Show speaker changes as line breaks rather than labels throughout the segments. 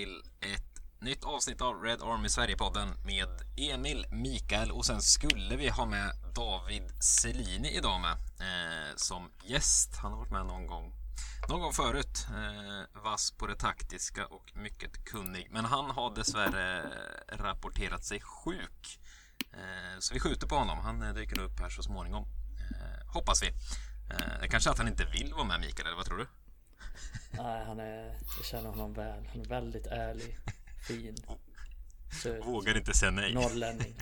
till ett nytt avsnitt av Red Army Sverige-podden med Emil, Mikael och sen skulle vi ha med David Selini idag med eh, som gäst. Han har varit med någon gång någon gång förut. Eh, vass på det taktiska och mycket kunnig. Men han har dessvärre rapporterat sig sjuk. Eh, så vi skjuter på honom. Han eh, dyker upp här så småningom. Eh, hoppas vi. Eh, kanske att han inte vill vara med Mikael, eller vad tror du?
Nej, han är, jag känner honom väl. Han är väldigt ärlig, fin,
söt. Vågar inte säga nej.
Norrlänning.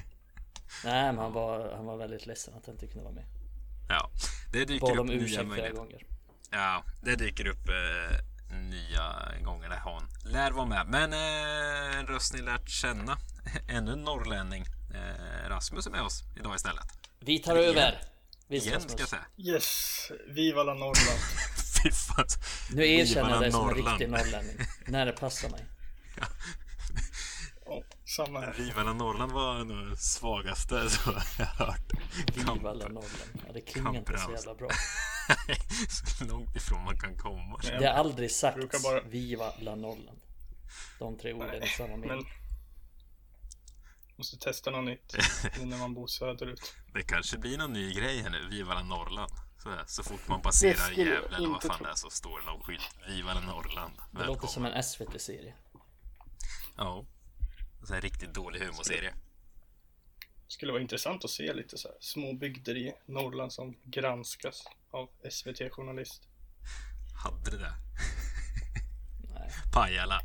Nej, men han var, han var väldigt ledsen att han inte kunde vara med.
Ja, det dyker
Bad
upp
om
nya möjligheter.
gånger.
Ja, det dyker upp eh, nya gånger där han lär vara med. Men eh, en röst ni lärt känna. Ännu en norrlänning. Eh, Rasmus är med oss idag istället.
Vi tar över! Visst,
Igen
Rasmus?
ska jag säga.
Yes, viva la Norrland.
Fy fan.
Nu erkänner jag dig som en riktig norrlänning. När det passar mig.
Ja, samma här.
Viva la Norrland var nog det svagaste som jag har hört.
Viva la Norrland. Ja, det klingar inte så jävla bra.
så långt ifrån man kan komma.
Det har aldrig sagt
brukar bara-
Viva la Norrland. De tre orden i samma mening.
Men måste testa något nytt när man bor söderut.
Det kanske blir någon ny grej här nu. Viva la Norrland. Så, här, så fort man passerar Gävle eller vad fan det är så står det någon skylt. Viva la Norrland.
Det låter som en SVT-serie.
Ja. En sån här riktigt dålig humorserie.
Skulle vara intressant att se lite så här små bygder i Norrland som granskas av SVT-journalist.
Hade det det?
Nej.
Pajala.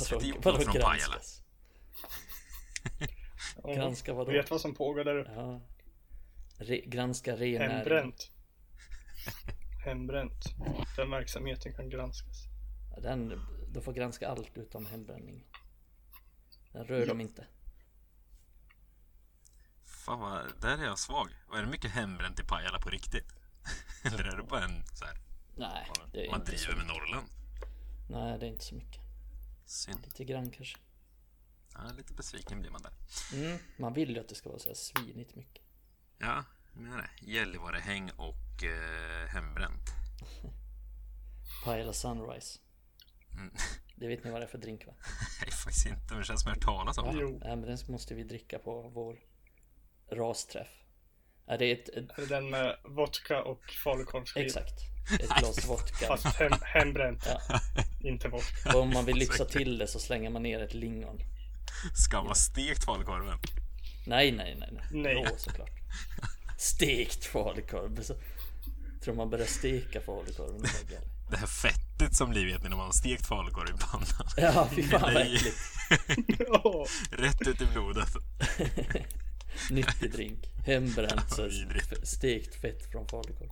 SVT gjort något från Pajala?
Granska vadå?
Vet vad som pågår där uppe.
Ja. Re, granska rennäring.
Hembränt. Hembränt. Den verksamheten kan granskas.
Ja, Den, de får granska allt utom hembränning. Den rör de inte.
Fan vad, där är jag svag. Vad är det mycket hembränt i Pajala på riktigt? Eller är det bara en så här,
Nej, det är
man
inte så
driver med. Norrland?
Nej, det är inte så mycket.
Synd.
Lite grann kanske.
Ja, lite besviken blir man där.
Mm, man vill ju att det ska vara så här svinigt mycket.
Ja, jag menar det. Gällivarehäng och eh, hembränt.
Pajala Sunrise.
Mm.
Det vet ni vad det är för drink va?
Nej, faktiskt inte. Men det känns som jag har talas om det.
Jo,
Nej men den måste vi dricka på vår rasträff. Är det ett, ett
är det den med vodka och falukorvsskiva?
exakt. Ett glas vodka.
Fast hem, hembränt,
Ja.
inte vodka.
Och om man vill lyxa till det så slänger man ner ett lingon.
Ska man stekt falukorven?
Nej, nej, nej, nej.
Nej.
Rå såklart. Stekt falukorv. Så, tror man börjar steka falukorven. det är galet.
Det här fettet som blir vet ni när man har stekt falukorv i pannan.
Ja, fy fan vad äckligt.
Rätt ut i blodet.
Nyttig drink. Hembränt, så stekt fett från falukorv.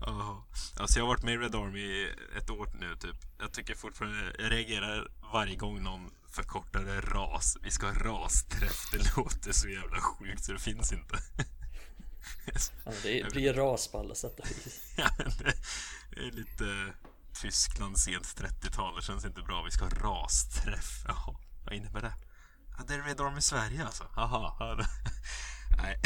Ja, alltså jag har varit med i Red Army i ett år nu typ. Jag tycker fortfarande, jag reagerar varje gång någon förkortar det ras. Vi ska ha rasträff. Det låter så jävla sjukt så det finns inte.
Ja, det blir ras på alla sätt och vis.
Ja, det är lite Tyskland sent 30-tal. Det känns inte bra. Vi ska ha rasträff. Jaha, vad innebär det? Ja, det är Red Army Sverige alltså. Jaha. Nej.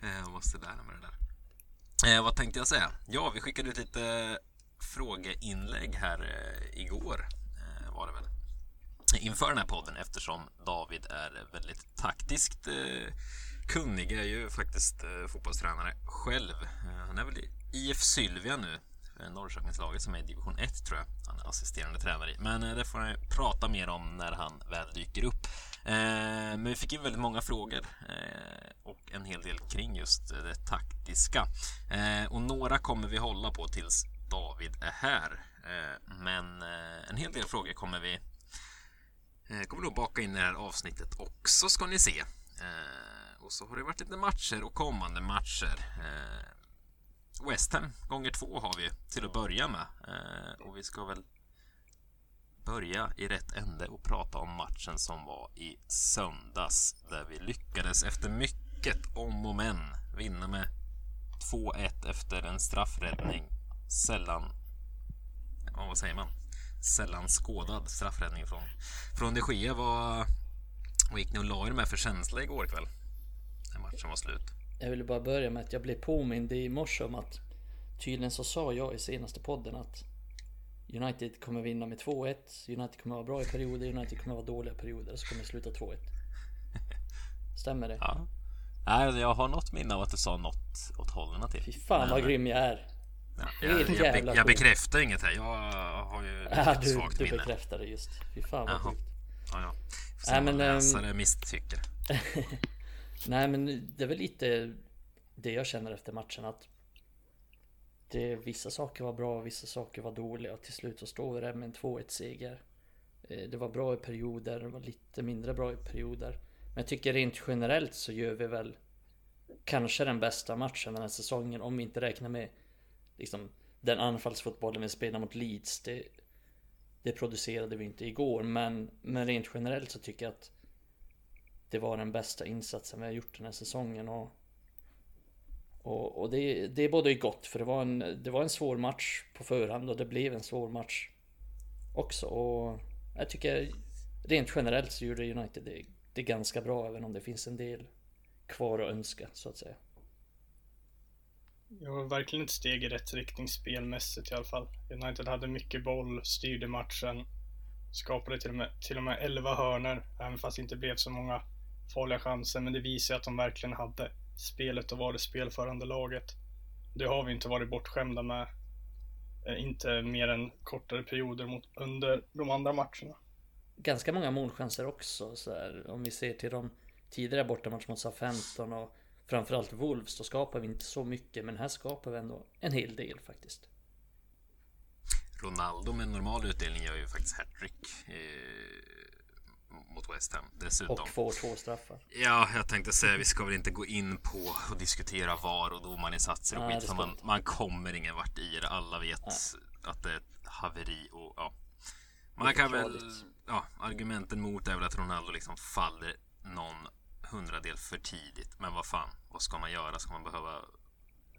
Jag måste lära mig det där. Eh, vad tänkte jag säga? Ja, vi skickade ut lite frågeinlägg här eh, igår. Eh, var det väl? Inför den här podden eftersom David är väldigt taktiskt eh, kunnig. är ju faktiskt eh, fotbollstränare själv. Eh, han är väl i IF Sylvia nu. eh, Norrköpingslaget som är i division 1 tror jag. Han är assisterande tränare i. Men eh, det får han ju prata mer om när han väl dyker upp. Eh, men vi fick in väldigt många frågor eh, och en hel del kring just det taktiska. Eh, och några kommer vi hålla på tills David är här. Eh, men eh, en hel del frågor kommer vi Eh, kommer nog baka in i det här avsnittet också ska ni se. Eh, och så har det varit lite matcher och kommande matcher. Eh, West Ham gånger två har vi till att börja med. Och vi ska väl börja i rätt ände och prata om matchen som var i söndags där vi lyckades efter mycket om och men vinna med 2-1 efter en straffräddning. Sällan, ja, vad säger man? Sällan skådad straffräddning från, från de Gea. Vad, vad gick ni och la er med för känsla igår kväll? När matchen var slut.
Jag ville bara börja med att jag blev påmind i morse om att tydligen så sa jag i senaste podden att United kommer vinna med 2-1. United kommer vara bra i perioder, United kommer vara dåliga i perioder. Så kommer det sluta 2-1. Stämmer det?
Ja. Nej, jag har något minne av att du sa något åt hållen till.
Fy fan vad grym jag är.
Ja, jag, jag, jag
cool.
bekräftar inget här. Jag har ju
Ja,
ett
du,
svagt
du
minne.
bekräftar det just. Fy fan vad
Jaha.
sjukt.
Ja, ja. Får
Nej, men,
läsare misstycker.
Nej men det är väl lite det jag känner efter matchen att det, vissa saker var bra, vissa saker var dåliga till slut så står vi där med en 2-1 seger. Eh, Det var bra i perioder, det var lite mindre bra i perioder. Men jag tycker rent generellt så gör vi väl kanske den bästa matchen den här säsongen om vi inte räknar med liksom den anfallsfotbollen vi spelar mot Leeds. Det, det producerade vi inte igår men, men rent generellt så tycker jag att det var den bästa insatsen vi har gjort den här säsongen och och, och det, det är både gott för det var, en, det var en svår match på förhand och det blev en svår match också och jag tycker rent generellt så gjorde United det, det ganska bra även om det finns en del kvar att önska så att säga.
Det var verkligen ett steg i rätt riktning spelmässigt i alla fall. United hade mycket boll, styrde matchen, skapade till och med, till och med 11 hörner, även fast det inte blev så många farliga chanser. Men det visar att de verkligen hade spelet och var det spelförande laget. Det har vi inte varit bortskämda med. Eh, inte mer än kortare perioder mot, under de andra matcherna.
Ganska många målchanser också så här, om vi ser till de tidigare bortamatch mot SA-15 och framförallt Wolves då skapar vi inte så mycket men här skapar vi ändå en hel del faktiskt.
Ronaldo med normal utdelning gör ju faktiskt hattrick eh, mot West Ham dessutom.
Och får två straffar.
Ja, jag tänkte säga vi ska väl inte gå in på och diskutera VAR och domarinsatser och
Nej,
skit för man, man kommer ingen vart i det. Alla vet att det är ett haveri och ja. Man kan väl, ja, argumenten mot är väl att Ronaldo liksom faller någon hundradel för tidigt. Men vad fan, vad ska man göra? Ska man behöva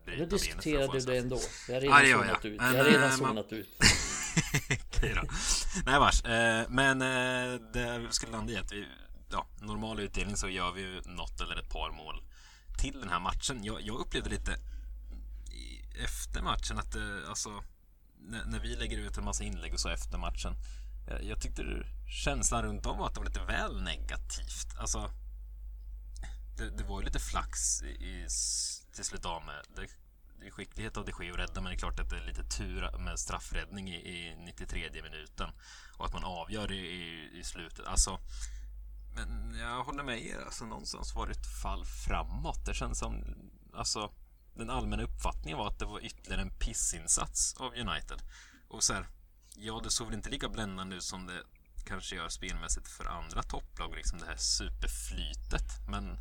bryta
Nu diskuterar du det ändå. Jag har
Ja,
redan
gör
zonat
jag.
ut.
Men,
Jag har redan
eh, man-
zonat ut.
Okej då. Nej vars. Eh, men eh, det vi skulle landa i att vi, ja, normal utdelning så gör vi ju något eller ett par mål till den här matchen. Jag, jag upplevde lite efter matchen att det, alltså när, när vi lägger ut en massa inlägg och så efter matchen. eh, Jag tyckte känslan runt om var att det var lite väl negativt. Alltså det, det var ju lite flax i, i, till slut av med. Det, det är skicklighet av de sker att rädda men det är klart att det är lite tur med straffräddning i, i 93 minuten och att man avgör i, i, i slutet. Alltså, men jag håller med er. Alltså, någonstans var det ett fall framåt. Det känns som... Alltså, den allmänna uppfattningen var att det var ytterligare en pissinsats av United. Och så här, ja, det såg väl inte lika bländande ut som det kanske gör spelmässigt för andra topplag, liksom det här superflytet. Men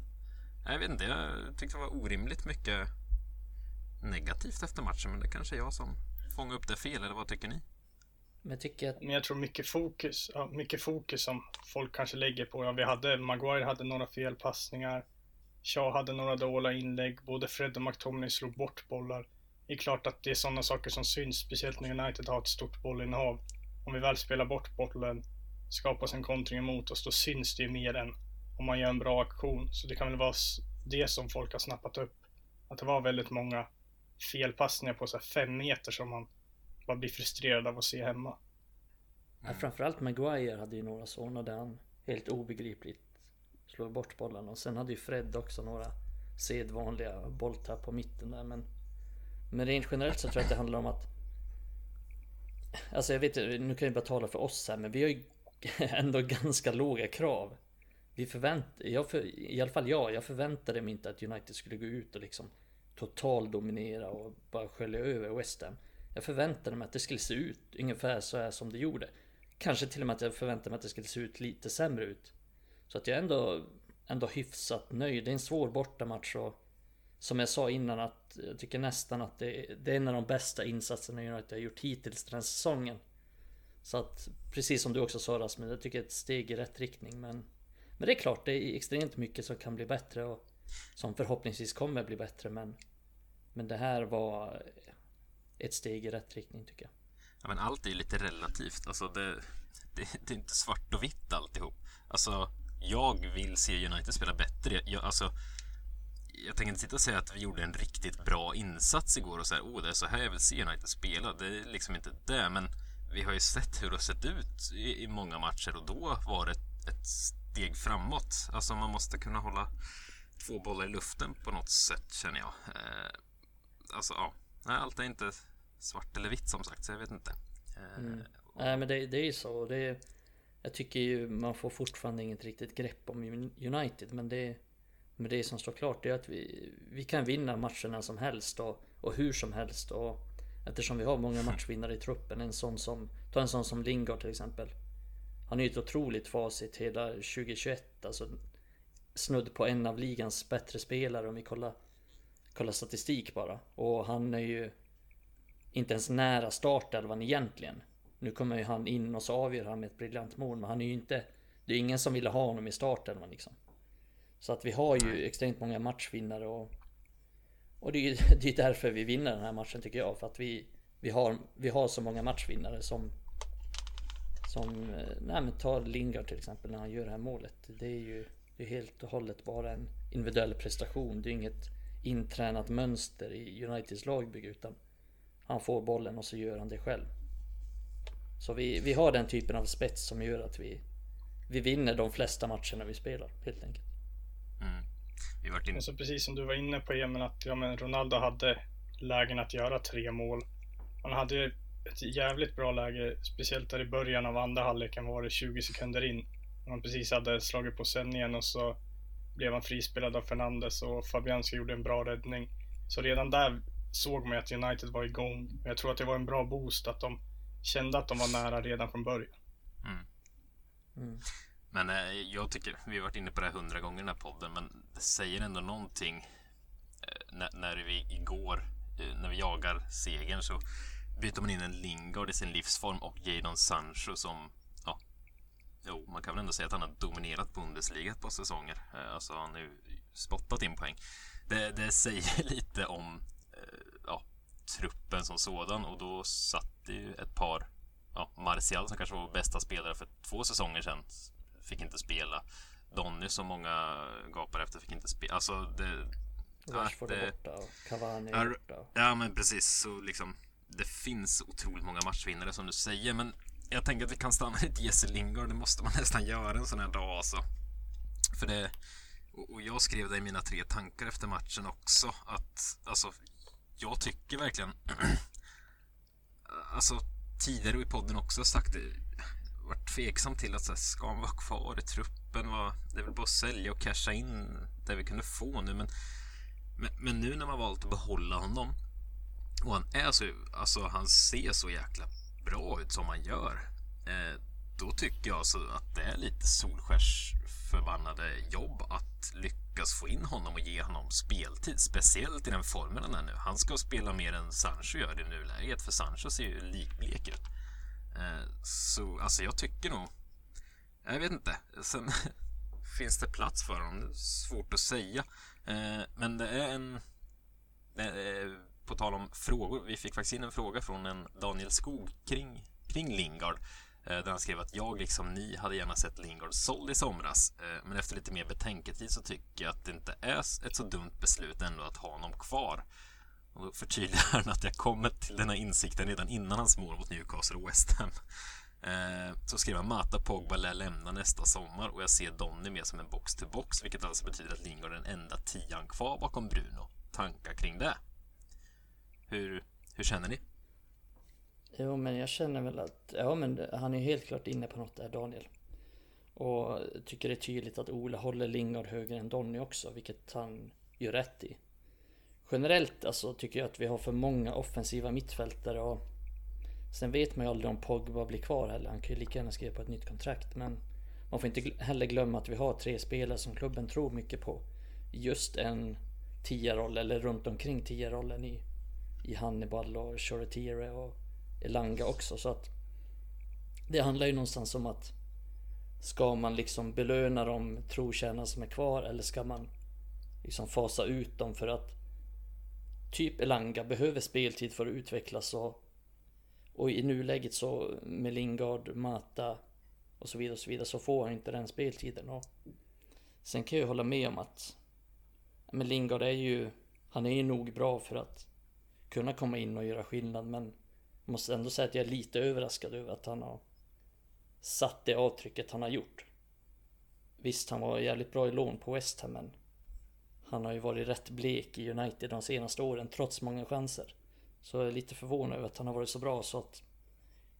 jag vet inte, jag tyckte det var orimligt mycket negativt efter matchen, men det kanske är jag som fångar upp det fel, eller vad tycker ni?
Men jag tycker att
Men jag tror mycket fokus, ja, mycket fokus som folk kanske lägger på, ja vi hade, Maguire hade några felpassningar, Shaw hade några dåliga inlägg, både Fred och McTominay slog bort bollar. Det är klart att det är sådana saker som syns, speciellt när United har ett stort bollinnehav. Om vi väl spelar bort bollen, skapas en kontring emot oss, då syns det ju mer än om man gör en bra aktion. Så det kan väl vara det som folk har snappat upp. Att det var väldigt många felpassningar på så här fem meter som man bara blir frustrerad av att se hemma.
ja, framförallt Maguire hade ju några sådana där han helt obegripligt slår bort bollen och sen hade ju Fred också några sedvanliga bolltapp på mitten där men Men rent generellt så tror jag att det handlar om att Alltså jag vet inte, nu kan jag bara tala för oss här men vi har ju ändå ganska låga krav vi förväntar, jag för, i alla fall jag, jag förväntade mig inte att United skulle gå ut och liksom totaldominera och bara skölja över West Ham. Jag förväntade mig att det skulle se ut ungefär så här som det gjorde. Kanske till och med att jag förväntade mig att det skulle se ut lite sämre ut. Så att jag är ändå Ändå hyfsat nöjd, det är en svår bortamatch och Som jag sa innan att jag tycker nästan att det är, det är en av de bästa insatserna United har gjort hittills den här säsongen. Så att Precis som du också sa Rasmus, jag tycker det är ett steg i rätt riktning men men det är klart, det är extremt mycket som kan bli bättre och Som förhoppningsvis kommer bli bättre men Men det här var Ett steg i rätt riktning tycker jag
Ja, men allt är ju lite relativt. Alltså det, det, det är inte svart och vitt alltihop. Alltså, jag vill se United spela bättre. Jag, alltså, jag tänker inte sitta och säga att vi gjorde en riktigt bra insats igår och säga åh, det är så här jag vill se United spela. Det är liksom inte det, men vi har ju sett hur det har sett ut i, i många matcher och då var det ett, ett steg framåt. Alltså man måste kunna hålla två bollar i luften på något sätt känner jag. Eh, alltså ja, Nej, allt är inte svart eller vitt som sagt så jag vet inte. Eh,
Mm. Nej men det, det är ju så. Det, jag tycker ju man får fortfarande inget riktigt grepp om United. Men det, men det som står klart är att vi, vi kan vinna matcherna som helst och, och hur som helst. Och eftersom vi har många matchvinnare i truppen. En sån som, ta en sån som Lingard till exempel. Han är ju ett otroligt facit hela 2021. Alltså snudd på en av ligans bättre spelare om vi kollar, kollar statistik bara. Och han är ju inte ens nära startelvan egentligen. Nu kommer ju han in och så avgör han med ett briljant mål. Men han är ju inte... Det är ingen som ville ha honom i startelvan liksom. Så att vi har ju extremt många matchvinnare och... Och det är ju det är därför vi vinner den här matchen tycker jag. För att vi, vi, har, vi har så många matchvinnare som... Som... eh, Nej men ta Lingard till exempel när han gör det här målet. Det är ju det är helt och hållet bara en individuell prestation. Det är inget intränat mönster i Uniteds lagbygge utan han får bollen och så gör han det själv. Så vi, vi har den typen av spets som gör att vi, vi vinner de flesta matcherna vi spelar helt enkelt.
mm. Vi varit in...
Och så precis som du var inne på Emil, att ja, men Ronaldo hade lägen att göra tre mål. Han hade ju ett jävligt bra läge, speciellt där i början av andra halvleken var det 20 sekunder in. När han precis hade slagit på sändningen och så blev han frispelad av Fernandes och Fabianski gjorde en bra räddning. Så redan där såg man att United var igång. Men jag tror att det var en bra boost att de kände att de var nära redan från början.
Mm.
Mm.
Men eh, jag tycker, vi har varit inne på det här hundra gånger i den här podden, men det säger ändå någonting eh, när, när vi igår, eh, när vi jagar segern så byter man in en Lingard i sin livsform och Jadon Sancho som, ja, jo, man kan väl ändå säga att han har dominerat Bundesliga ett par säsonger. Eh, alltså han har ju spottat in poäng. Det, det säger lite om eh, ja, truppen som sådan och då satt det ju ett par ja, Martial som kanske var bästa spelare för två säsonger sedan fick inte spela. Donny som många gapar efter fick inte spela. Alltså det...
Rashford är borta och Cavani är borta.
Ja men precis, så liksom det finns otroligt många matchvinnare som du säger men jag tänker att vi kan stanna lite i Jesse Lingard. Det måste man nästan göra en sån här dag alltså. För det... Och och jag skrev det i mina tre tankar efter matchen också att alltså jag tycker verkligen alltså tidigare i podden också sagt det varit tveksam till att så här, ska han vara kvar i truppen? Var, det är väl bara att sälja och casha in det vi kunde få nu men, men, men nu när man valt att behålla honom och han är så, alltså han ser så jäkla bra ut som han gör. Eh, då tycker jag alltså att det är lite Solskärs-förbannade jobb att lyckas få in honom och ge honom speltid. Speciellt i den formen han är nu. Han ska spela mer än Sancho gör i nuläget, för Sancho ser ju likblek ut. Eh, så alltså jag tycker nog... Jag vet inte. Sen finns det plats för honom. Det är svårt att säga. Eh, men det är en på tal om frågor. Vi fick faktiskt in en fråga från en Daniel Skog kring, kring Lingard. Eh, där han skrev att jag liksom ni hade gärna sett Lingard såld i somras. Eh, men efter lite mer betänketid så tycker jag att det inte är ett så dumt beslut ändå att ha honom kvar. Och då förtydligar han att jag kommer till denna insikten redan innan hans mål mot Newcastle och West Ham. Eh, så skrev han Mata Pogba lär lämna nästa sommar och jag ser Donny mer som en box-to-box vilket alltså betyder att Lingard är den enda tian kvar bakom Bruno. Tankar kring det? Hur, hur känner ni?
Jo men jag känner väl att, ja men han är helt klart inne på något där Daniel. Och tycker det är tydligt att Ola håller Lingard högre än Donny också, vilket han gör rätt i. Generellt alltså tycker jag att vi har för många offensiva mittfältare och Sen vet man ju aldrig om Pogba blir kvar heller. Han kan ju lika gärna skriva på ett nytt kontrakt men Man får inte heller glömma att vi har tre spelare som klubben tror mycket på. Just en tia-roll eller runt omkring tia-rollen i, i Hannibal och Choretire och Elanga också. Så att Det handlar ju någonstans om att Ska man liksom belöna de trotjänare som är kvar eller ska man Liksom fasa ut dem för att Typ Elanga behöver speltid för att utvecklas och Och i nuläget så med Lingard, Mata och så vidare och så vidare så får han inte den speltiden. Och Sen kan jag hålla med om att Men Lingard är ju Han är ju nog bra för att Kunna komma in och göra skillnad men måste ändå säga att jag är lite överraskad över att han har satt det avtrycket han har gjort. Visst, han var jävligt bra i lån på West Ham, men han har ju varit rätt blek i United de senaste åren, trots många chanser. Så jag är lite förvånad över att han har varit så bra, så att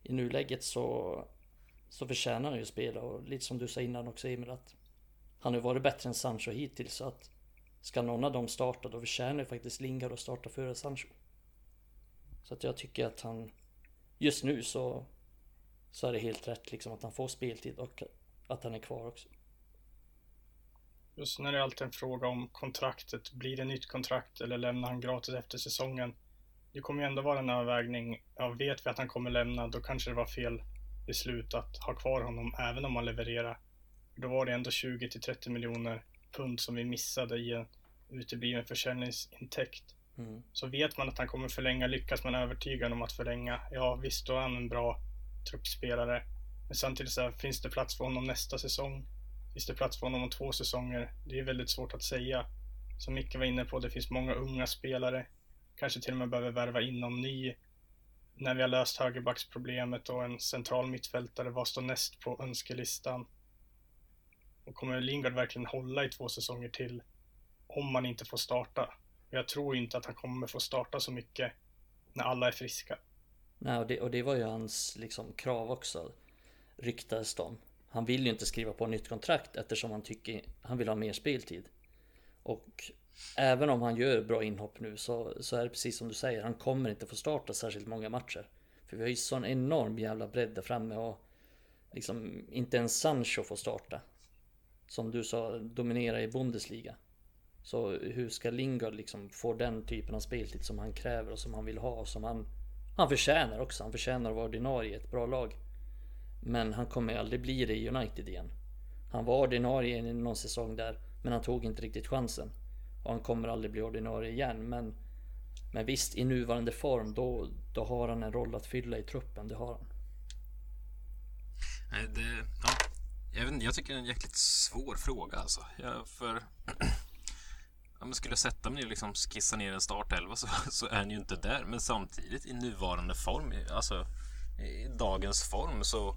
i nuläget så, så förtjänar han ju att spela. Och lite som du sa innan också Emil, att han har varit bättre än Sancho hittills. Så att ska någon av dem starta, då förtjänar ju faktiskt Lingard att starta före Sancho. Så att jag tycker att han just nu så, så är det helt rätt liksom att han får speltid och att han är kvar också.
Just när det är alltid en fråga om kontraktet. Blir det nytt kontrakt eller lämnar han gratis efter säsongen? Det kommer ju ändå vara en övervägning. Ja, vet vi att han kommer lämna, då kanske det var fel beslut att ha kvar honom även om han levererar. Då var det ändå 20 till 30 miljoner pund som vi missade i en utebliven försäljningsintäkt. Mm. Så vet man att han kommer förlänga, lyckas man övertyga om att förlänga, ja visst då är han en bra truppspelare. Men samtidigt så här, finns det plats för honom nästa säsong? Finns det plats för honom om två säsonger? Det är väldigt svårt att säga. Som Micke var inne på, det finns många unga spelare. Kanske till och med behöver värva in någon ny. När vi har löst högerbacksproblemet och en central mittfältare, vad står näst på önskelistan? Och kommer Lingard verkligen hålla i två säsonger till om man inte får starta? Jag tror inte att han kommer få starta så mycket när alla är friska.
Nej, och det, och det var ju hans liksom, krav också, ryktades de. Han vill ju inte skriva på nytt kontrakt eftersom han tycker han vill ha mer speltid. Och även om han gör bra inhopp nu så, så är det precis som du säger, han kommer inte få starta särskilt många matcher. För vi har ju sån enorm jävla bredd där framme och liksom inte ens Sancho får starta. Som du sa, dominera i Bundesliga. Så hur ska Lingard liksom få den typen av speltid som han kräver och som han vill ha och som han, han förtjänar också. Han förtjänar att vara ordinarie i ett bra lag. Men han kommer aldrig bli det i United igen. Han var ordinarie i någon säsong där, men han tog inte riktigt chansen. Och han kommer aldrig bli ordinarie igen, men men visst, i nuvarande form då, då har han en roll att fylla i truppen, det har han.
Nej, det, ja, jag, vet inte, jag tycker det är en jäkligt svår fråga alltså. Jag, för Ja men skulle sätta mig ner och liksom skissa ner en startelva så, så är han ju inte där. Men samtidigt i nuvarande form, alltså i dagens form så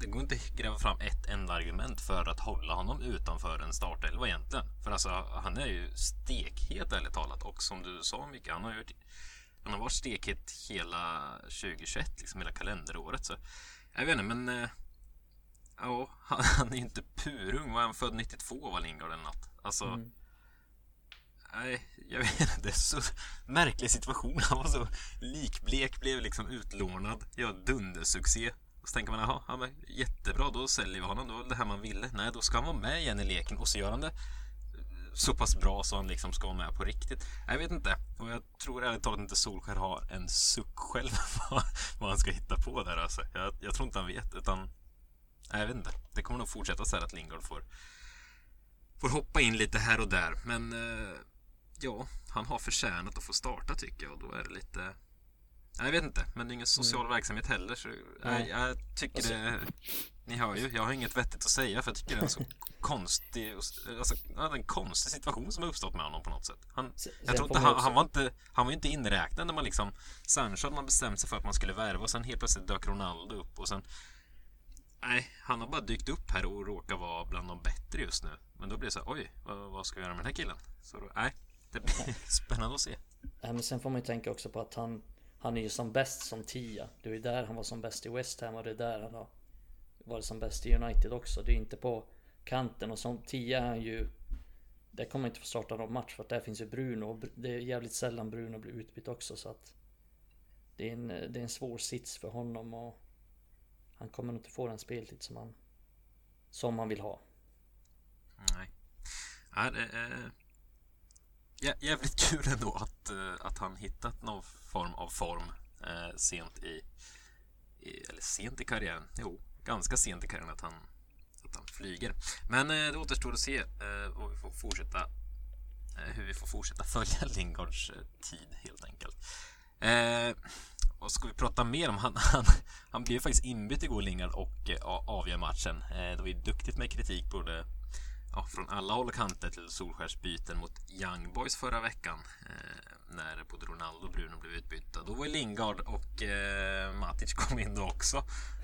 det går inte att gräva fram ett enda argument för att hålla honom utanför en startelva egentligen. För alltså, han är ju stekhet ärligt talat och som du sa Micke, han har, gjort, han har varit stekhet hela 2021, liksom hela kalenderåret. Så jag vet inte, men äh, ja, han, han är ju inte purung. Var han född 92 var Lingard eller något? Alltså, mm. Nej, jag vet inte. Det är så märklig situation. Han var så likblek, blev liksom utlånad. Ja, dundersuccé. Och så tänker man, jaha, ja, jättebra, då säljer vi honom. Då var det här man ville. Nej, då ska han vara med igen i leken och så gör han det så pass bra så han liksom ska vara med på riktigt. Jag vet inte. Och jag tror ärligt talat inte Solskär har en suck själv vad han ska hitta på där alltså. Jag, jag tror inte han vet, utan jag vet inte. Det kommer nog fortsätta så här att Lingard får får hoppa in lite här och där. Men eh, ja, han har förtjänat att få starta tycker jag. Då är det lite... Jag vet inte, men det är ingen social mm. verksamhet heller. Så jag, jag tycker alltså... det... Ni hör ju, jag har inget vettigt att säga för jag tycker det är en så konstig, alltså, en konstig situation som har uppstått med honom på något sätt. Han, jag tror inte, han, han, var inte, han var inte inräknad när man liksom, Sancho hade man bestämt sig för att man skulle värva och sen helt plötsligt dök Ronaldo upp och sen Nej, han har bara dykt upp här och råkar vara bland de bättre just nu. Men då blir det så här, oj, vad, vad ska vi göra med den här killen? Så då, nej, det blir spännande att se.
Ja, men sen får man ju tänka också på att han, han är ju som bäst som tia. Det är där han var som bäst i West Ham och det är där han har varit som bäst i United också. Det är inte på kanten och som tia är han ju där kommer man inte få starta någon match för att där finns ju Bruno och det är jävligt sällan Bruno blir utbytt också så att det är en, det är en svår sits för honom och han kommer inte få den speltid som han som han vill ha.
Nej. Ja, det är jävligt kul ändå att, eh, att han hittat någon form av form eh, sent i, i, eller sent i karriären. Jo, ganska sent i karriären att han, att han flyger. Men eh, det återstår att se eh, och vi får fortsätta eh, hur vi får fortsätta följa Lingards eh, tid helt enkelt. Eh, vad ska vi prata mer om? Han, han, han blev faktiskt inbytt igår, Lingard, och eh, avgör matchen. Eh, det var ju duktigt med kritik både ja, från alla håll och kanter till Solskärsbyten mot Young Boys förra veckan. Eh, när både Ronaldo och Bruno blev utbytta. Då var Lingard och eh, Matic kom in då också.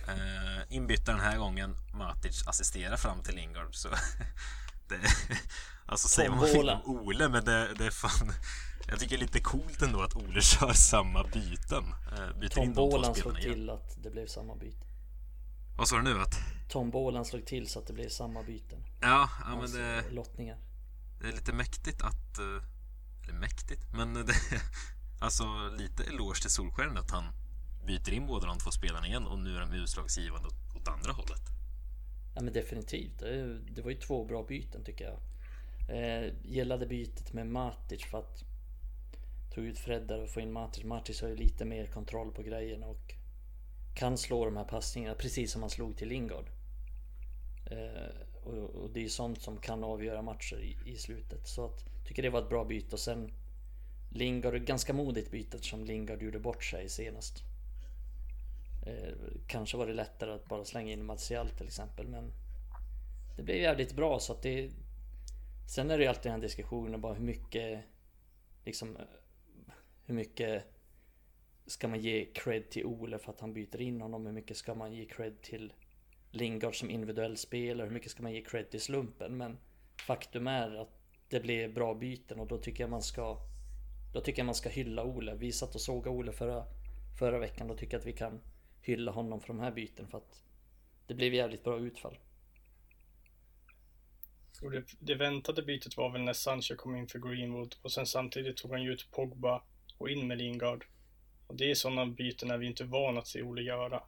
Eh, inbytta den här gången. Matic assisterar fram till Lingard. Så det, alltså säger man vill om Ole, men det, det är fan... Jag tycker det är lite coolt ändå att Ole kör samma byten.
Eh, byter Tom Bolan slog till att det blev samma byte.
Vad sa du nu? Att...
Tom Bolan slog till så att det blev samma byten.
Ja, ja men alltså, det...
Lottningar.
Det är lite mäktigt att... Eh, eller mäktigt, men det... Alltså lite eloge till Solskär att han byter in båda de två spelarna igen och nu är de utslagsgivande åt andra hållet.
Ja men definitivt. Det var ju två bra byten tycker jag. Eh, gillade bytet med Matic för att tog ut Fred där och få in Matic. Matic har ju lite mer kontroll på grejerna och kan slå de här passningarna precis som han slog till Lingard. Eh, och, och, det är ju sånt som kan avgöra matcher i, i slutet. Så att, tycker det var ett bra byte och sen Lingard, ganska modigt byte som Lingard gjorde bort sig senast. Eh, kanske var det lättare att bara slänga in Martial till exempel men Det blev jävligt bra så att det Sen är det ju alltid en diskussion om bara hur mycket Liksom eh, Hur mycket Ska man ge cred till Ole för att han byter in honom? Hur mycket ska man ge cred till Lingard som individuell spelare? Hur mycket ska man ge cred till slumpen? Men Faktum är att det blev bra byten och då tycker jag man ska Då tycker jag man ska hylla Ole. Vi satt och såg Ole förra Förra veckan. Då tycker jag att vi kan hylla honom för de här byten för att det blev jävligt bra utfall.
Och det, det väntade bytet var väl när Sancho kom in för Greenwood och sen samtidigt tog han ju ut Pogba och in med Lingard. Och det är sådana byten när vi inte är vana att se Ole göra.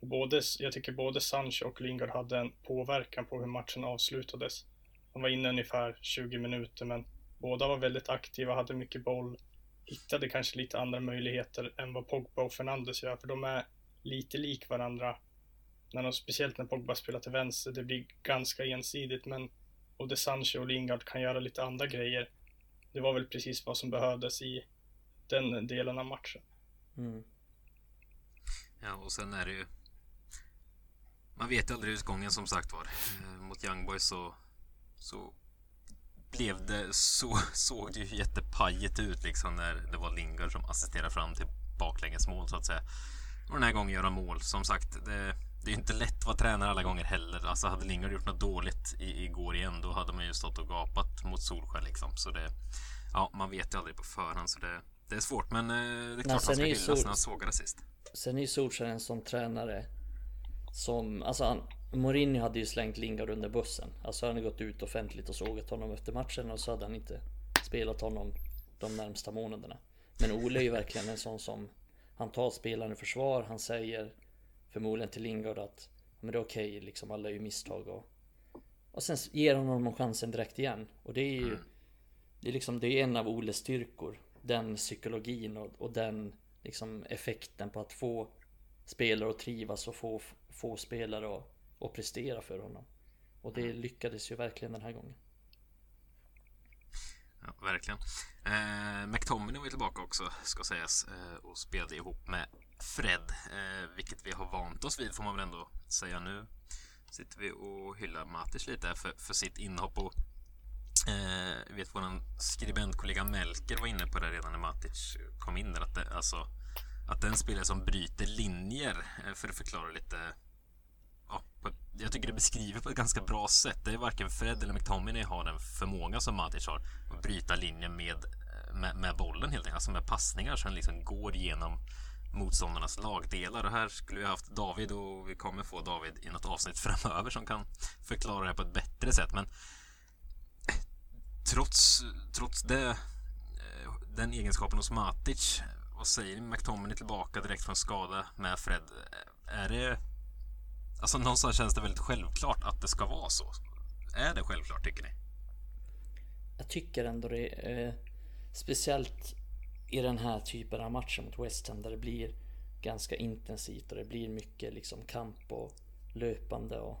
Både, jag tycker både Sancho och Lingard hade en påverkan på hur matchen avslutades. De var inne ungefär 20 minuter men båda var väldigt aktiva, hade mycket boll, hittade kanske lite andra möjligheter än vad Pogba och Fernandes gör för de är lite lik varandra. När de, speciellt när Pogba spelar till vänster, det blir ganska ensidigt men både Sancho och Lingard kan göra lite andra grejer. Det var väl precis vad som behövdes i den delen av matchen. Mm.
Ja, och sen är det ju... Man vet ju aldrig utgången som sagt var. Eh, mot Young Boys så, så blev det så såg det ju jättepajigt ut liksom när det var Lingard som assisterade fram till baklängesmål så att säga. Och den här gången göra mål. Som sagt, det, det är inte lätt att vara tränare alla gånger heller. Alltså hade Lingard gjort något dåligt i, igår igen, då hade man ju stått och gapat mot Solskjaer liksom. Så det, ja, man vet ju aldrig på förhand. Så det, det är svårt, men eh, det är klart han ska hyllas Sol... när han sågade sist.
Sen är ju Solskär en sån tränare som, alltså han, Mourinho hade ju slängt Lingard under bussen. Alltså han hade gått ut offentligt och sågat honom efter matchen och så hade han inte spelat honom de närmsta månaderna. Men Ole är ju verkligen en sån som han tar spelaren i försvar, han säger förmodligen till Lingard att men det är okej, okay, liksom alla är ju misstag och och sen ger han honom chansen direkt igen. Och det är ju Det är liksom, det är en av Oles styrkor. Den psykologin och, och den liksom effekten på att få spelare att trivas och få, få spelare att, att prestera för honom. Och det lyckades ju verkligen den här gången.
Ja, verkligen. Eh, McTominay var ju tillbaka också, ska sägas, eh, och spelade ihop med Fred, eh, vilket vi har vant oss vid får man väl ändå säga nu. Sitter vi och hyllar Matis lite för, för sitt inhopp och eh, vet vår skribentkollega Melker var inne på det redan när Matic kom in där, att, det, alltså, att den spelare som bryter linjer, eh, för att förklara lite ja, på, jag tycker det beskriver på ett ganska bra sätt. Det är varken Fred eller McTominay har den förmåga som Matic har att bryta linjer med, eh, med, med bollen helt enkelt. Alltså med passningar som liksom går genom motståndarnas lagdelar. Och här skulle vi haft David och vi kommer få David i något avsnitt framöver som kan förklara det här på ett bättre sätt. Men trots, trots det, eh, den egenskapen hos Matic, vad säger McTominay tillbaka direkt från skada med Fred? Är det Alltså någonstans känns det väldigt självklart att det ska vara så. Är det självklart tycker ni?
Jag tycker ändå det är eh, speciellt i den här typen av matcher mot West Ham där det blir ganska intensivt och det blir mycket liksom kamp och löpande och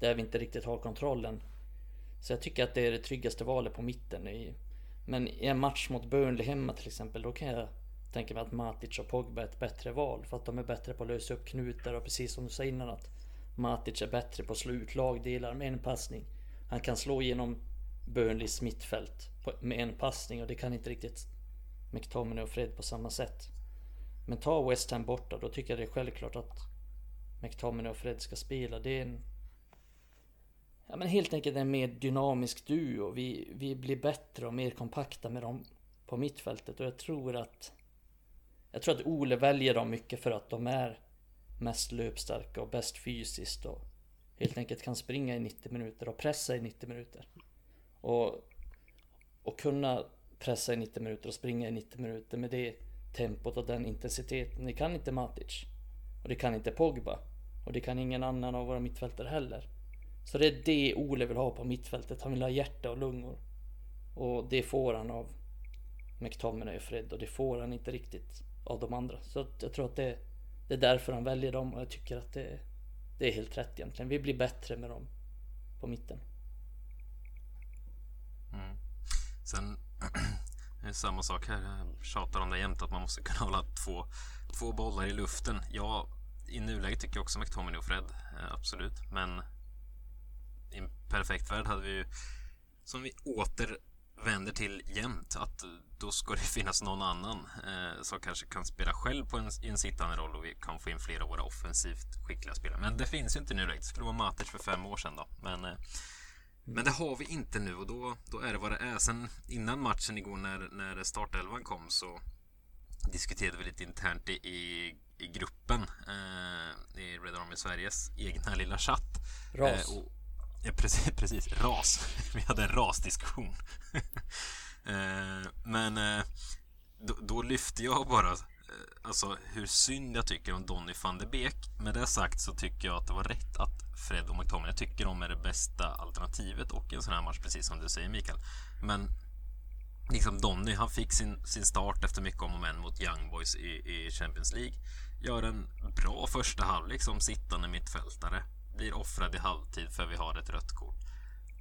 där vi inte riktigt har kontrollen. Så jag tycker att det är det tryggaste valet på mitten. Men i en match mot Burnley hemma till exempel, då kan jag tänka mig att Matic och Pogba är ett bättre val för att de är bättre på att lösa upp knutar och precis som du sa innan att Matic är bättre på att slå ut lagdelar med en passning. Han kan slå igenom Burnleys mittfält med en passning och det kan inte riktigt McTominay och Fred på samma sätt. Men ta West Ham borta, då tycker jag det är självklart att McTominay och Fred ska spela. Det är en... Ja men helt enkelt en mer dynamisk duo. Vi, vi blir bättre och mer kompakta med dem på mittfältet och jag tror att... Jag tror att Ole väljer dem mycket för att de är mest löpstarka och bäst fysiskt och helt enkelt kan springa i 90 minuter och pressa i 90 minuter. Och, och kunna pressa i 90 minuter och springa i 90 minuter med det tempot och den intensiteten. Det kan inte Matic. Och det kan inte Pogba. Och det kan ingen annan av våra mittfältare heller. Så det är det Ole vill ha på mittfältet. Han vill ha hjärta och lungor. Och det får han av McTominay och Fred och det får han inte riktigt av de andra. Så jag tror att det, det är därför han väljer dem och jag tycker att det, det är helt rätt egentligen. Vi blir bättre med dem på mitten.
Mm. Sen det är eh, samma sak här. Jag tjatar om det jämt att man måste kunna hålla två, två bollar i luften. Ja, i nuläget tycker jag också McTominay och Fred. Eh, absolut. Men i en perfekt värld hade vi ju, som vi återvänder till jämt, att då ska det finnas någon annan eh, som kanske kan spela själv på en, i en sittande roll och vi kan få in fler av våra offensivt skickliga spelare. Men det finns ju inte nu Det skulle vara Matic för fem år sedan då. Men, eh, men det har vi inte nu och då, då är det vad det är. Sen innan matchen igår när, när startelvan kom så diskuterade vi lite internt i, i, i gruppen eh, i Red Army Sveriges egna lilla chatt.
Ras. Eh, och,
ja, precis, precis, ras. vi hade en rasdiskussion. Eh, men eh, då, då, lyfte jag bara eh, alltså hur synd jag tycker om Donny van de Beek. Med det sagt så tycker jag att det var rätt att Fred och McTominay, jag tycker de är det bästa alternativet och i en sån här match, precis som du säger Mikael. Men liksom Donny, han fick sin, sin start efter mycket om och men mot Young Boys i, i Champions League. Gör en bra första halvlek som sittande mittfältare. Blir offrad i halvtid för vi har ett rött kort.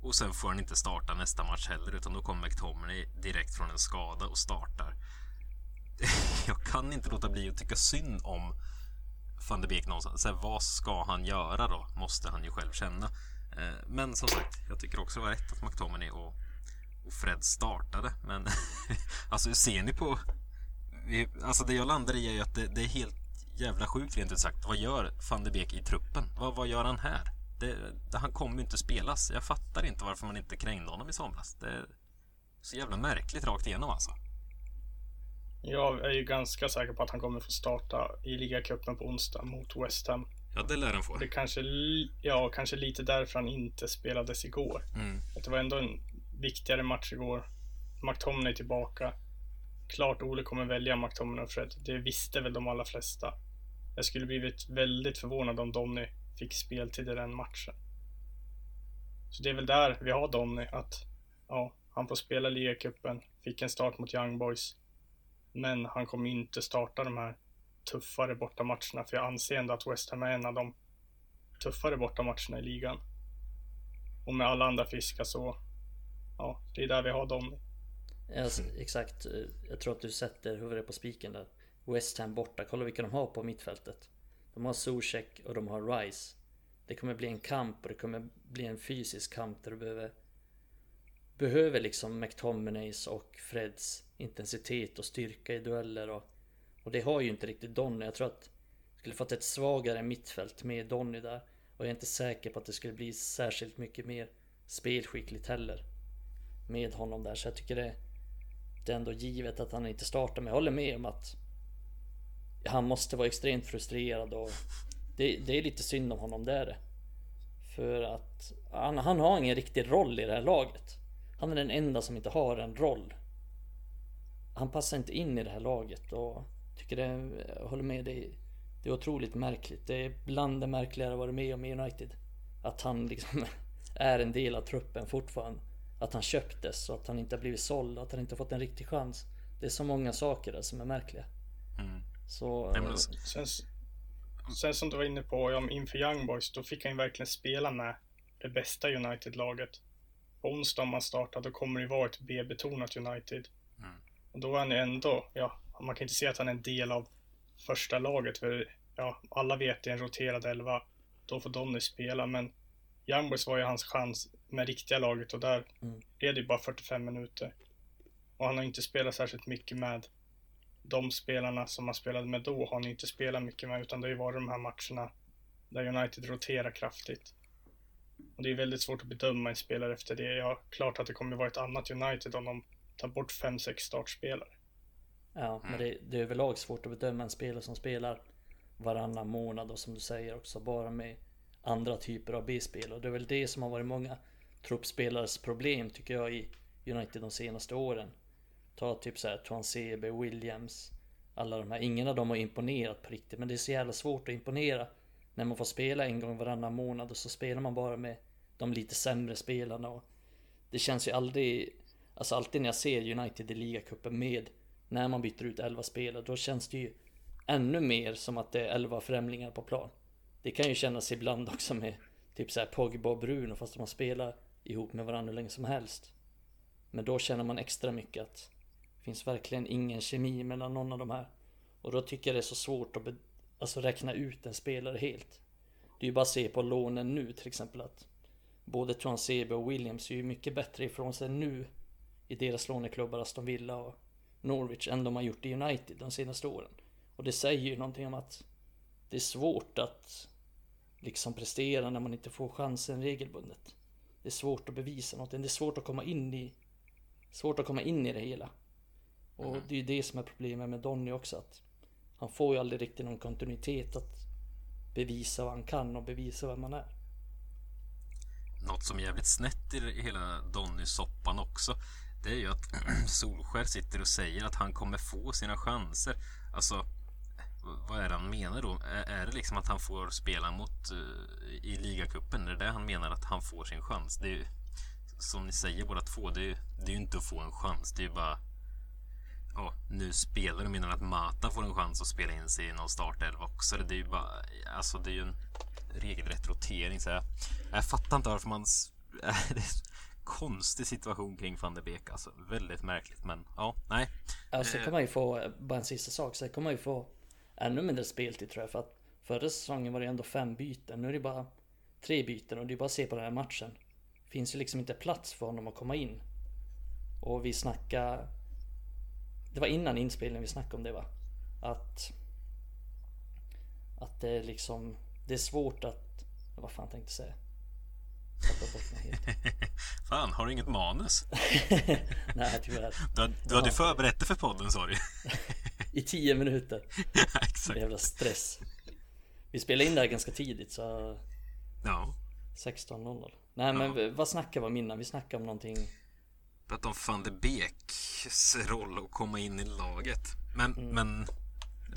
Och sen får han inte starta nästa match heller utan då kommer McTominay direkt från en skada och startar. Jag kan inte låta bli att tycka synd om van de Beek någonstans. Så här, vad ska han göra då? Måste han ju själv känna. Eh, men som sagt, jag tycker också det var rätt att McTominay och, och Fred startade. Men alltså hur ser ni på... Alltså det jag landar i är ju att det, det är helt jävla sjukt rent ut sagt. Vad gör van de Beek i truppen? Vad, vad gör han här? Det, det, han kommer ju inte spelas. Jag fattar inte varför man inte krängde honom i somras. Det är så jävla märkligt rakt igenom alltså.
Jag är ju ganska säker på att han kommer få starta i ligacupen på onsdag mot West Ham.
Ja, det lär han få.
Det kanske, ja, kanske lite därför han inte spelades igår. Mm. Det var ändå en viktigare match igår. McTominay tillbaka. Klart Ole kommer välja McTominay och Fred. Det visste väl de allra flesta. Jag skulle blivit väldigt förvånad om Donny fick speltid i den matchen. Så det är väl där vi har Donny, att ja, han får spela ligacupen, fick en start mot Young Boys. Men han kommer inte starta de här tuffare bortamatcherna, för jag anser ändå att West Ham är en av de tuffare bortamatcherna i ligan. Och med alla andra friska så, ja, det är där vi har Donny.
Yes, exakt, jag tror att du sätter huvudet på spiken där. West Ham borta, kolla vilka de har på mittfältet. De har Zuzek och de har Rice. Det kommer bli en kamp och det kommer bli en fysisk kamp där du behöver Behöver liksom McTominays och Freds intensitet och styrka i dueller och Och det har ju inte riktigt Donny. Jag tror att skulle fått ett svagare mittfält med Donny där och jag är inte säker på att det skulle bli särskilt mycket mer spelskickligt heller med honom där så jag tycker det det är ändå givet att han inte startar men jag håller med om att han måste vara extremt frustrerad och det, det är lite synd om honom, det är det. För att han, han har ingen riktig roll i det här laget. Han är den enda som inte har en roll. Han passar inte in i det här laget och tycker det, jag håller med dig. Det är otroligt märkligt. Det är bland det märkligare jag varit med om i United. Att han liksom är en del av truppen fortfarande. Att han köptes och att han inte har blivit såld och att han inte fått en riktig chans. Det är så många saker där som är märkliga. Så...
Nej, sen, sen som du var inne på, ja, inför Young Boys, då fick han ju verkligen spela med det bästa United-laget. På onsdag om man startar, då kommer det vara ett B-betonat United. Mm. Och då är han ju ändå, ja, man kan inte säga att han är en del av första laget, för ja, alla vet det är en roterad elva. Då får Donny spela, men Young Boys var ju hans chans med riktiga laget och där
Mm.
är det ju bara 45 minuter. Och han har inte spelat särskilt mycket med de spelarna som han spelade med då har han inte spelat mycket med utan det har ju varit de här matcherna där United roterar kraftigt. Och det är väldigt svårt att bedöma en spelare efter det. Ja, klart att det kommer vara ett annat United om de tar bort 5-6 startspelare.
Ja, men det, det är överlag svårt att bedöma en spelare som spelar varannan månad och som du säger också bara med andra typer av B-spel. Och det är väl det som har varit många truppspelares problem tycker jag i United de senaste åren. Ta typ såhär Transebe, Williams, alla de här. Ingen av dem har imponerat på riktigt, men det är så jävla svårt att imponera när man får spela en gång varannan månad och så spelar man bara med de lite sämre spelarna. Och det känns ju aldrig, alltså alltid när jag ser United i ligacupen med när man byter ut 11 spelare, då känns det ju ännu mer som att det är 11 främlingar på plan. Det kan ju kännas ibland också med typ såhär Pogba och Bruno fast de spelar ihop med varandra hur länge som helst. Men då känner man extra mycket att det finns verkligen ingen kemi mellan någon av de här. Och då tycker jag det är så svårt att alltså räkna ut en spelare helt. Det är ju bara att se på lånen nu till exempel att både Transebe och Williams är ju mycket bättre ifrån sig nu i deras låneklubbar Aston Villa och Norwich än de har gjort i United de senaste åren. Och det säger ju någonting om att det är svårt att liksom prestera när man inte får chansen regelbundet. Det är svårt att bevisa någonting. Det är svårt att komma in i Svårt att komma in i det hela. Och det är ju det som är problemet med Donny också att Han får ju aldrig riktigt någon kontinuitet att Bevisa vad han kan och bevisa vem man är.
Något som är jävligt snett i hela Donny-soppan också Det är ju att Solskär sitter och säger att han kommer få sina chanser Alltså vad är det han menar då? Är, det liksom att han får spela mot uh, i ligacupen? Är det det han menar att han får sin chans? Det är ju, som ni säger båda två, det är, det är ju inte att få en chans. Det är ju bara Ja, nu spelar de menar att Mata får en chans att spela in sig i någon startelva också. Det är ju bara, alltså det är ju en regelrätt rotering. Så jag, jag fattar inte varför man... Det är en konstig situation kring van der Beek. Alltså väldigt märkligt, men ja, nej.
Alltså kommer man ju få, bara en sista sak, så kommer man ju få ännu mindre speltid tror jag. För att förra säsongen var det ändå fem byten. Nu är det bara tre byten och det är bara att se på den här matchen. Finns ju liksom inte plats för honom att komma in. Och vi snackade... Det var innan inspelningen vi snackade om det va? Att... Att det är liksom... Det är svårt att... Vad fan tänkte jag säga?
Fan, har du inget manus?
Nej tyvärr.
Du, du hade ju förberett dig för podden, sa du
I tio minuter.
Exakt.
Jävla stress. Vi spelade in det här ganska tidigt så
Ja.
16.00. Nej men v- vad snackar vi om innan? Vi snackar om någonting.
Prata om van der Beeks roll att komma in i laget. Men, men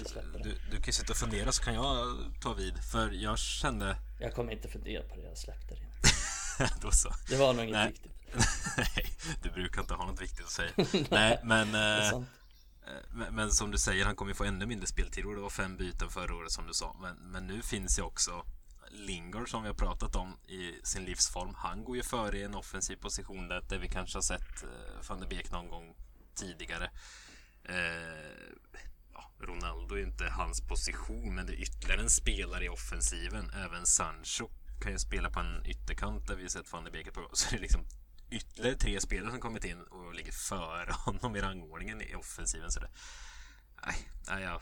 släpper det.
du, du kan ju sitta och fundera så kan jag ta vid. För jag kände...
Jag kommer inte fundera på det, jag släppte det.
Då så.
Det var nog inget
Nej.
viktigt.
Nej, du brukar inte ha något viktigt att säga. Nej, men, eh,
sant.
men, men som du säger, han kommer ju få ännu mindre speltid. Och det var fem byten förra året som du sa. Men, men nu finns ju också Lingard som vi har pratat om i sin livsform. Han går ju före i en offensiv position där, där vi kanske har sett eh, van de Beek någon gång tidigare. Eh, ja, Ronaldo är inte hans position, men det är ytterligare en spelare i offensiven. Även Sancho kan ju spela på en ytterkant där vi har sett van de Beek på. Så det är liksom ytterligare tre spelare som kommit in och ligger före honom i rangordningen i offensiven. Så det, nej, nej, ja,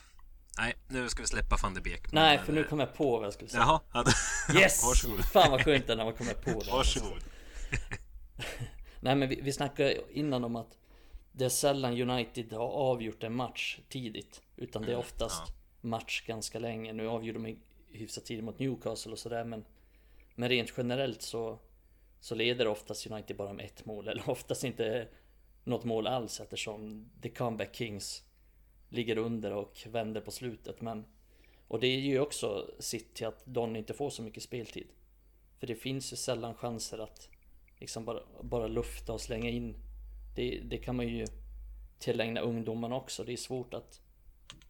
nej, nu ska vi släppa van der Beek.
Nej för nu kom jag på vad jag skulle säga.
Jaha, ja, då-
Yes!
varsågod.
Fan vad skönt när man kommer på det.
Varsågod.
Nej men vi, vi snackade innan om att det är sällan United har avgjort en match tidigt. Utan det är oftast match ganska länge. Nu avgjorde de hyfsat tidigt mot Newcastle och sådär men Men rent generellt så Så leder oftast United bara med ett mål eller oftast inte Något mål alls eftersom The Comeback Kings Ligger under och vänder på slutet men Och det är ju också sitt till att Don inte får så mycket speltid. För det finns ju sällan chanser att Liksom bara, bara lufta och slänga in. Det, det kan man ju tillägna ungdomarna också. Det är svårt att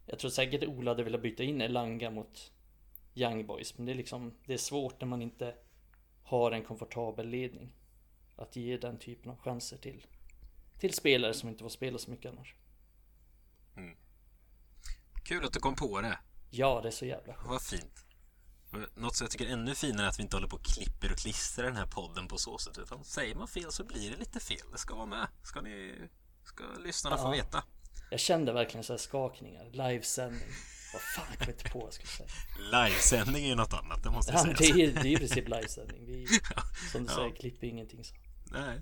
Jag tror säkert Ola hade velat byta in Elanga mot Young Boys Men det är liksom Det är svårt när man inte Har en komfortabel ledning Att ge den typen av chanser till Till spelare som inte får spela så mycket annars.
Kul att du kom på det.
Ja det är så jävla skönt.
Vad fint. Något som jag tycker är ännu finare är att vi inte håller på och klipper och klistrar den här podden på så sätt. Utan säger man fel så blir det lite fel. Det ska vara med. Ska ni... Ska lyssnarna få
Ja.
veta.
Jag kände verkligen så här skakningar. Livesändning. Vad fan kom jag inte på jag skulle säga.
Livesändning är ju något annat, det måste jag
Ja, men
säga.
det är ju det är ju i princip livesändning. Vi, som du
Ja.
säger, klipper ingenting så.
Nej.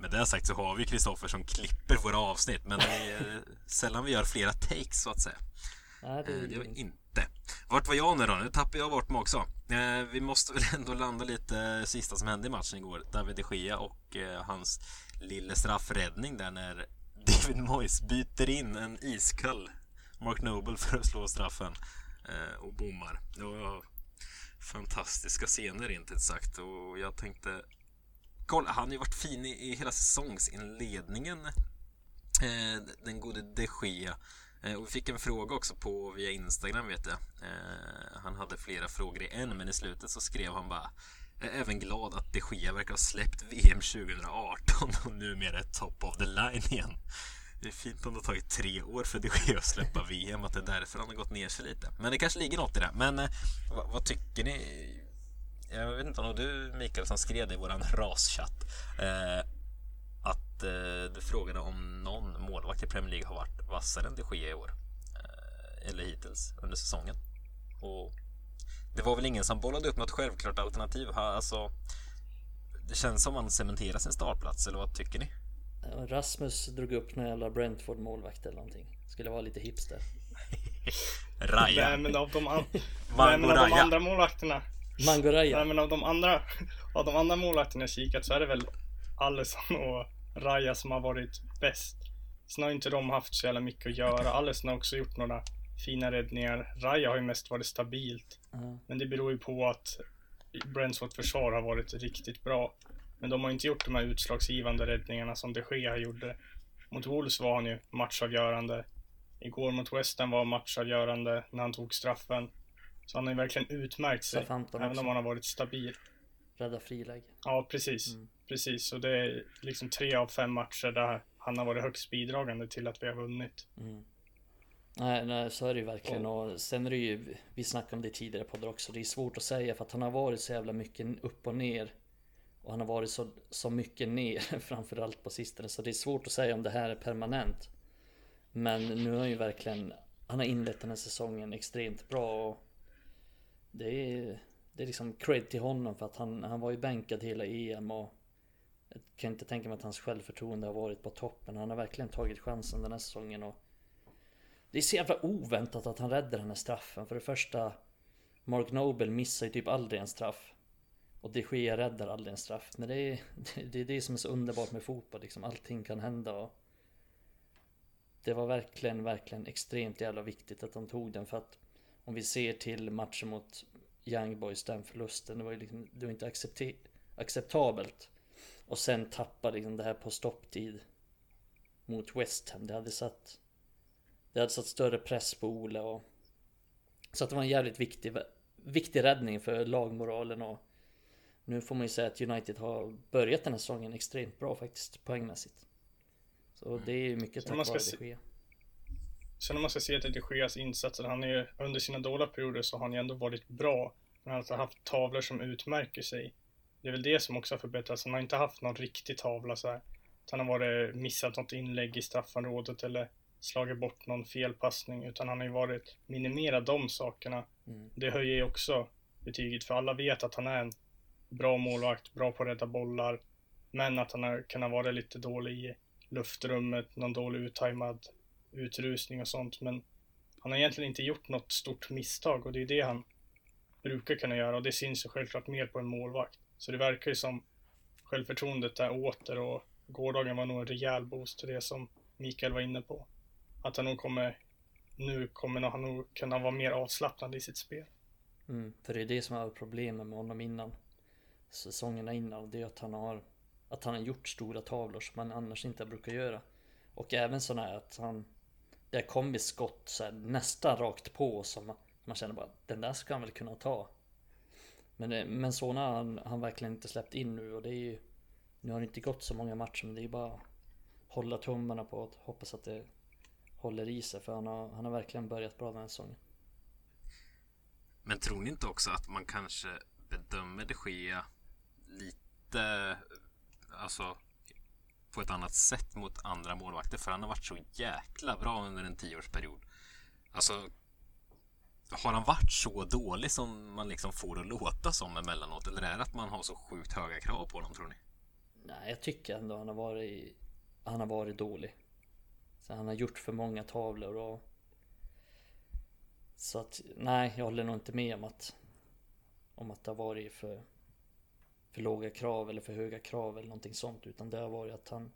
Med det sagt så har vi Kristoffer som klipper våra avsnitt. Men det är sällan vi gör flera takes så att säga.
Nej, det
Eh, Det var
inte.
inte. Vart var jag nu då? Nu tappar jag bort mig också. Eh, Vi måste väl ändå landa lite sista som hände i matchen igår. David de Gea och eh, hans lille straffräddning där när David Moyes byter in en iskall Mark Noble för att slå straffen och bommar. Det var fantastiska scener rent ut sagt och jag tänkte Kolla, han har ju varit fin i, i hela säsongsinledningen eh, den gode de Gea. Eh, och vi fick en fråga också på via Instagram vet jag. Eh, han hade flera frågor i en men i slutet så skrev han bara "Jag är även glad att de Gea verkar ha släppt VM 2018 och numera är top of the line igen. Det är fint om det har tagit tre år för de Gea att släppa VM, att det är därför han har gått ner sig lite. Men det kanske ligger något i det. Men eh, vad, vad tycker ni? Jag vet inte om du Mikael som skrev det i våran raschatt. Eh, att eh, du frågade om någon målvakt i Premier League har varit vassare än de Gea i år. Eh, eller hittills under säsongen. Och det var väl ingen som bollade upp något självklart alternativ. Alltså, det känns som man cementerar sin startplats, eller vad tycker ni?
Rasmus drog upp någon jävla Brentford målvakt eller någonting. Skulle vara lite hipster.
Raja.
Nej men av de, an- men av de andra målvakterna.
Mango
Nej men av de andra, av de andra målvakterna jag kikat så är det väl Alisson och Raja som har varit bäst. Sen har inte de haft så jävla mycket att göra. Alisson har också gjort några fina räddningar. Raja har ju mest varit stabilt.
Ja.
Men det beror ju på att Brentfords försvar har varit riktigt bra. Men de har inte gjort de här utslagsgivande räddningarna som de Gea gjorde. Mot Wolves var han ju matchavgörande. Igår mot West Ham var matchavgörande när han tog straffen. Så han har ju verkligen utmärkt sig. Även
också.
om han har varit stabil.
Rädda friläge.
Ja, precis.
Mm.
Precis. Och det är liksom tre av fem matcher där han har varit högst bidragande till att vi har vunnit.
Mm. Nej, nej, så är det ju verkligen. Och sen är det ju, vi snackade om det tidigare på också. Det är svårt att säga för att han har varit så jävla mycket upp och ner. Och han har varit så, så mycket ner framförallt på sistone. Så det är svårt att säga om det här är permanent. Men nu har han ju verkligen, han har inlett den här säsongen extremt bra. Och det är, det är liksom cred till honom för att han, han var ju bänkad hela EM och jag kan inte tänka mig att hans självförtroende har varit på toppen. Han har verkligen tagit chansen den här säsongen och det är så jävla oväntat att han räddar den här straffen. För det första Mark Noble missar ju typ aldrig en straff. Och de Gea räddar aldrig en straff. Men det är det, är det som är så underbart med fotboll. Liksom, allting kan hända. Och det var verkligen, verkligen extremt jävla viktigt att de tog den. För att om vi ser till matchen mot Young Boys, den förlusten. Det var ju liksom, det var inte acceptabelt. Och sen tappa liksom det här på stopptid. Mot West Ham. Det hade satt det hade satt större press på Ole och Så att det var en jävligt viktig, viktig räddning för lagmoralen och Nu får man ju säga att United har börjat den här säsongen extremt bra faktiskt poängmässigt. Så det är ju mycket tack vare
se-
det sker.
Sen om man ska se till de Geas insatser, han är ju, under sina dåliga perioder så har han ju ändå varit bra. Men han har haft tavlor som utmärker sig. Det är väl det som också har förbättrats. Han har inte haft någon riktig tavla så här. Han har varit, missat något inlägg i straffområdet eller slagit bort någon felpassning. Utan han har ju varit, minimerat de sakerna.
Mm.
Det höjer ju också betyget för alla vet att han är en bra målvakt, bra på att rädda bollar. Men att han har kunnat vara lite dålig i luftrummet, någon dålig uttajmad utrustning och sånt. Men han har egentligen inte gjort något stort misstag och det är det han brukar kunna göra och det syns ju självklart mer på en målvakt. Så det verkar ju som självförtroendet är åter och gårdagen var nog en rejäl boost till det som Mikael var inne på. Att han nog kommer, nu kommer han nog kunna vara mer avslappnad i sitt spel.
Mm, för det är det som är problemet med honom innan Säsongerna innan, det är att han har Att han har gjort stora tavlor som han annars inte brukar göra Och även sådana här att han det kom i skott så här, nästan rakt på som man, man känner bara Den där ska han väl kunna ta. Men, eh, men såna har han, han verkligen inte släppt in nu och det är ju Nu har det inte gått så många matcher men det är bara att Hålla tummarna på att hoppas att det Håller i sig för han har, han har verkligen börjat bra den här säsongen.
Men tror ni inte också att man kanske bedömer de Gea lite, alltså på ett annat sätt mot andra målvakter för han har varit så jäkla bra under en tioårsperiod. Alltså, har han varit så dålig som man liksom får det låta som emellanåt? Eller är det att man har så sjukt höga krav på honom tror ni?
Nej, jag tycker ändå han har varit, han har varit dålig. Så han har gjort för många tavlor och... Så att, nej, jag håller nog inte med om att... Om att det har varit för... För låga krav eller för höga krav eller någonting sånt. Utan det har varit att han...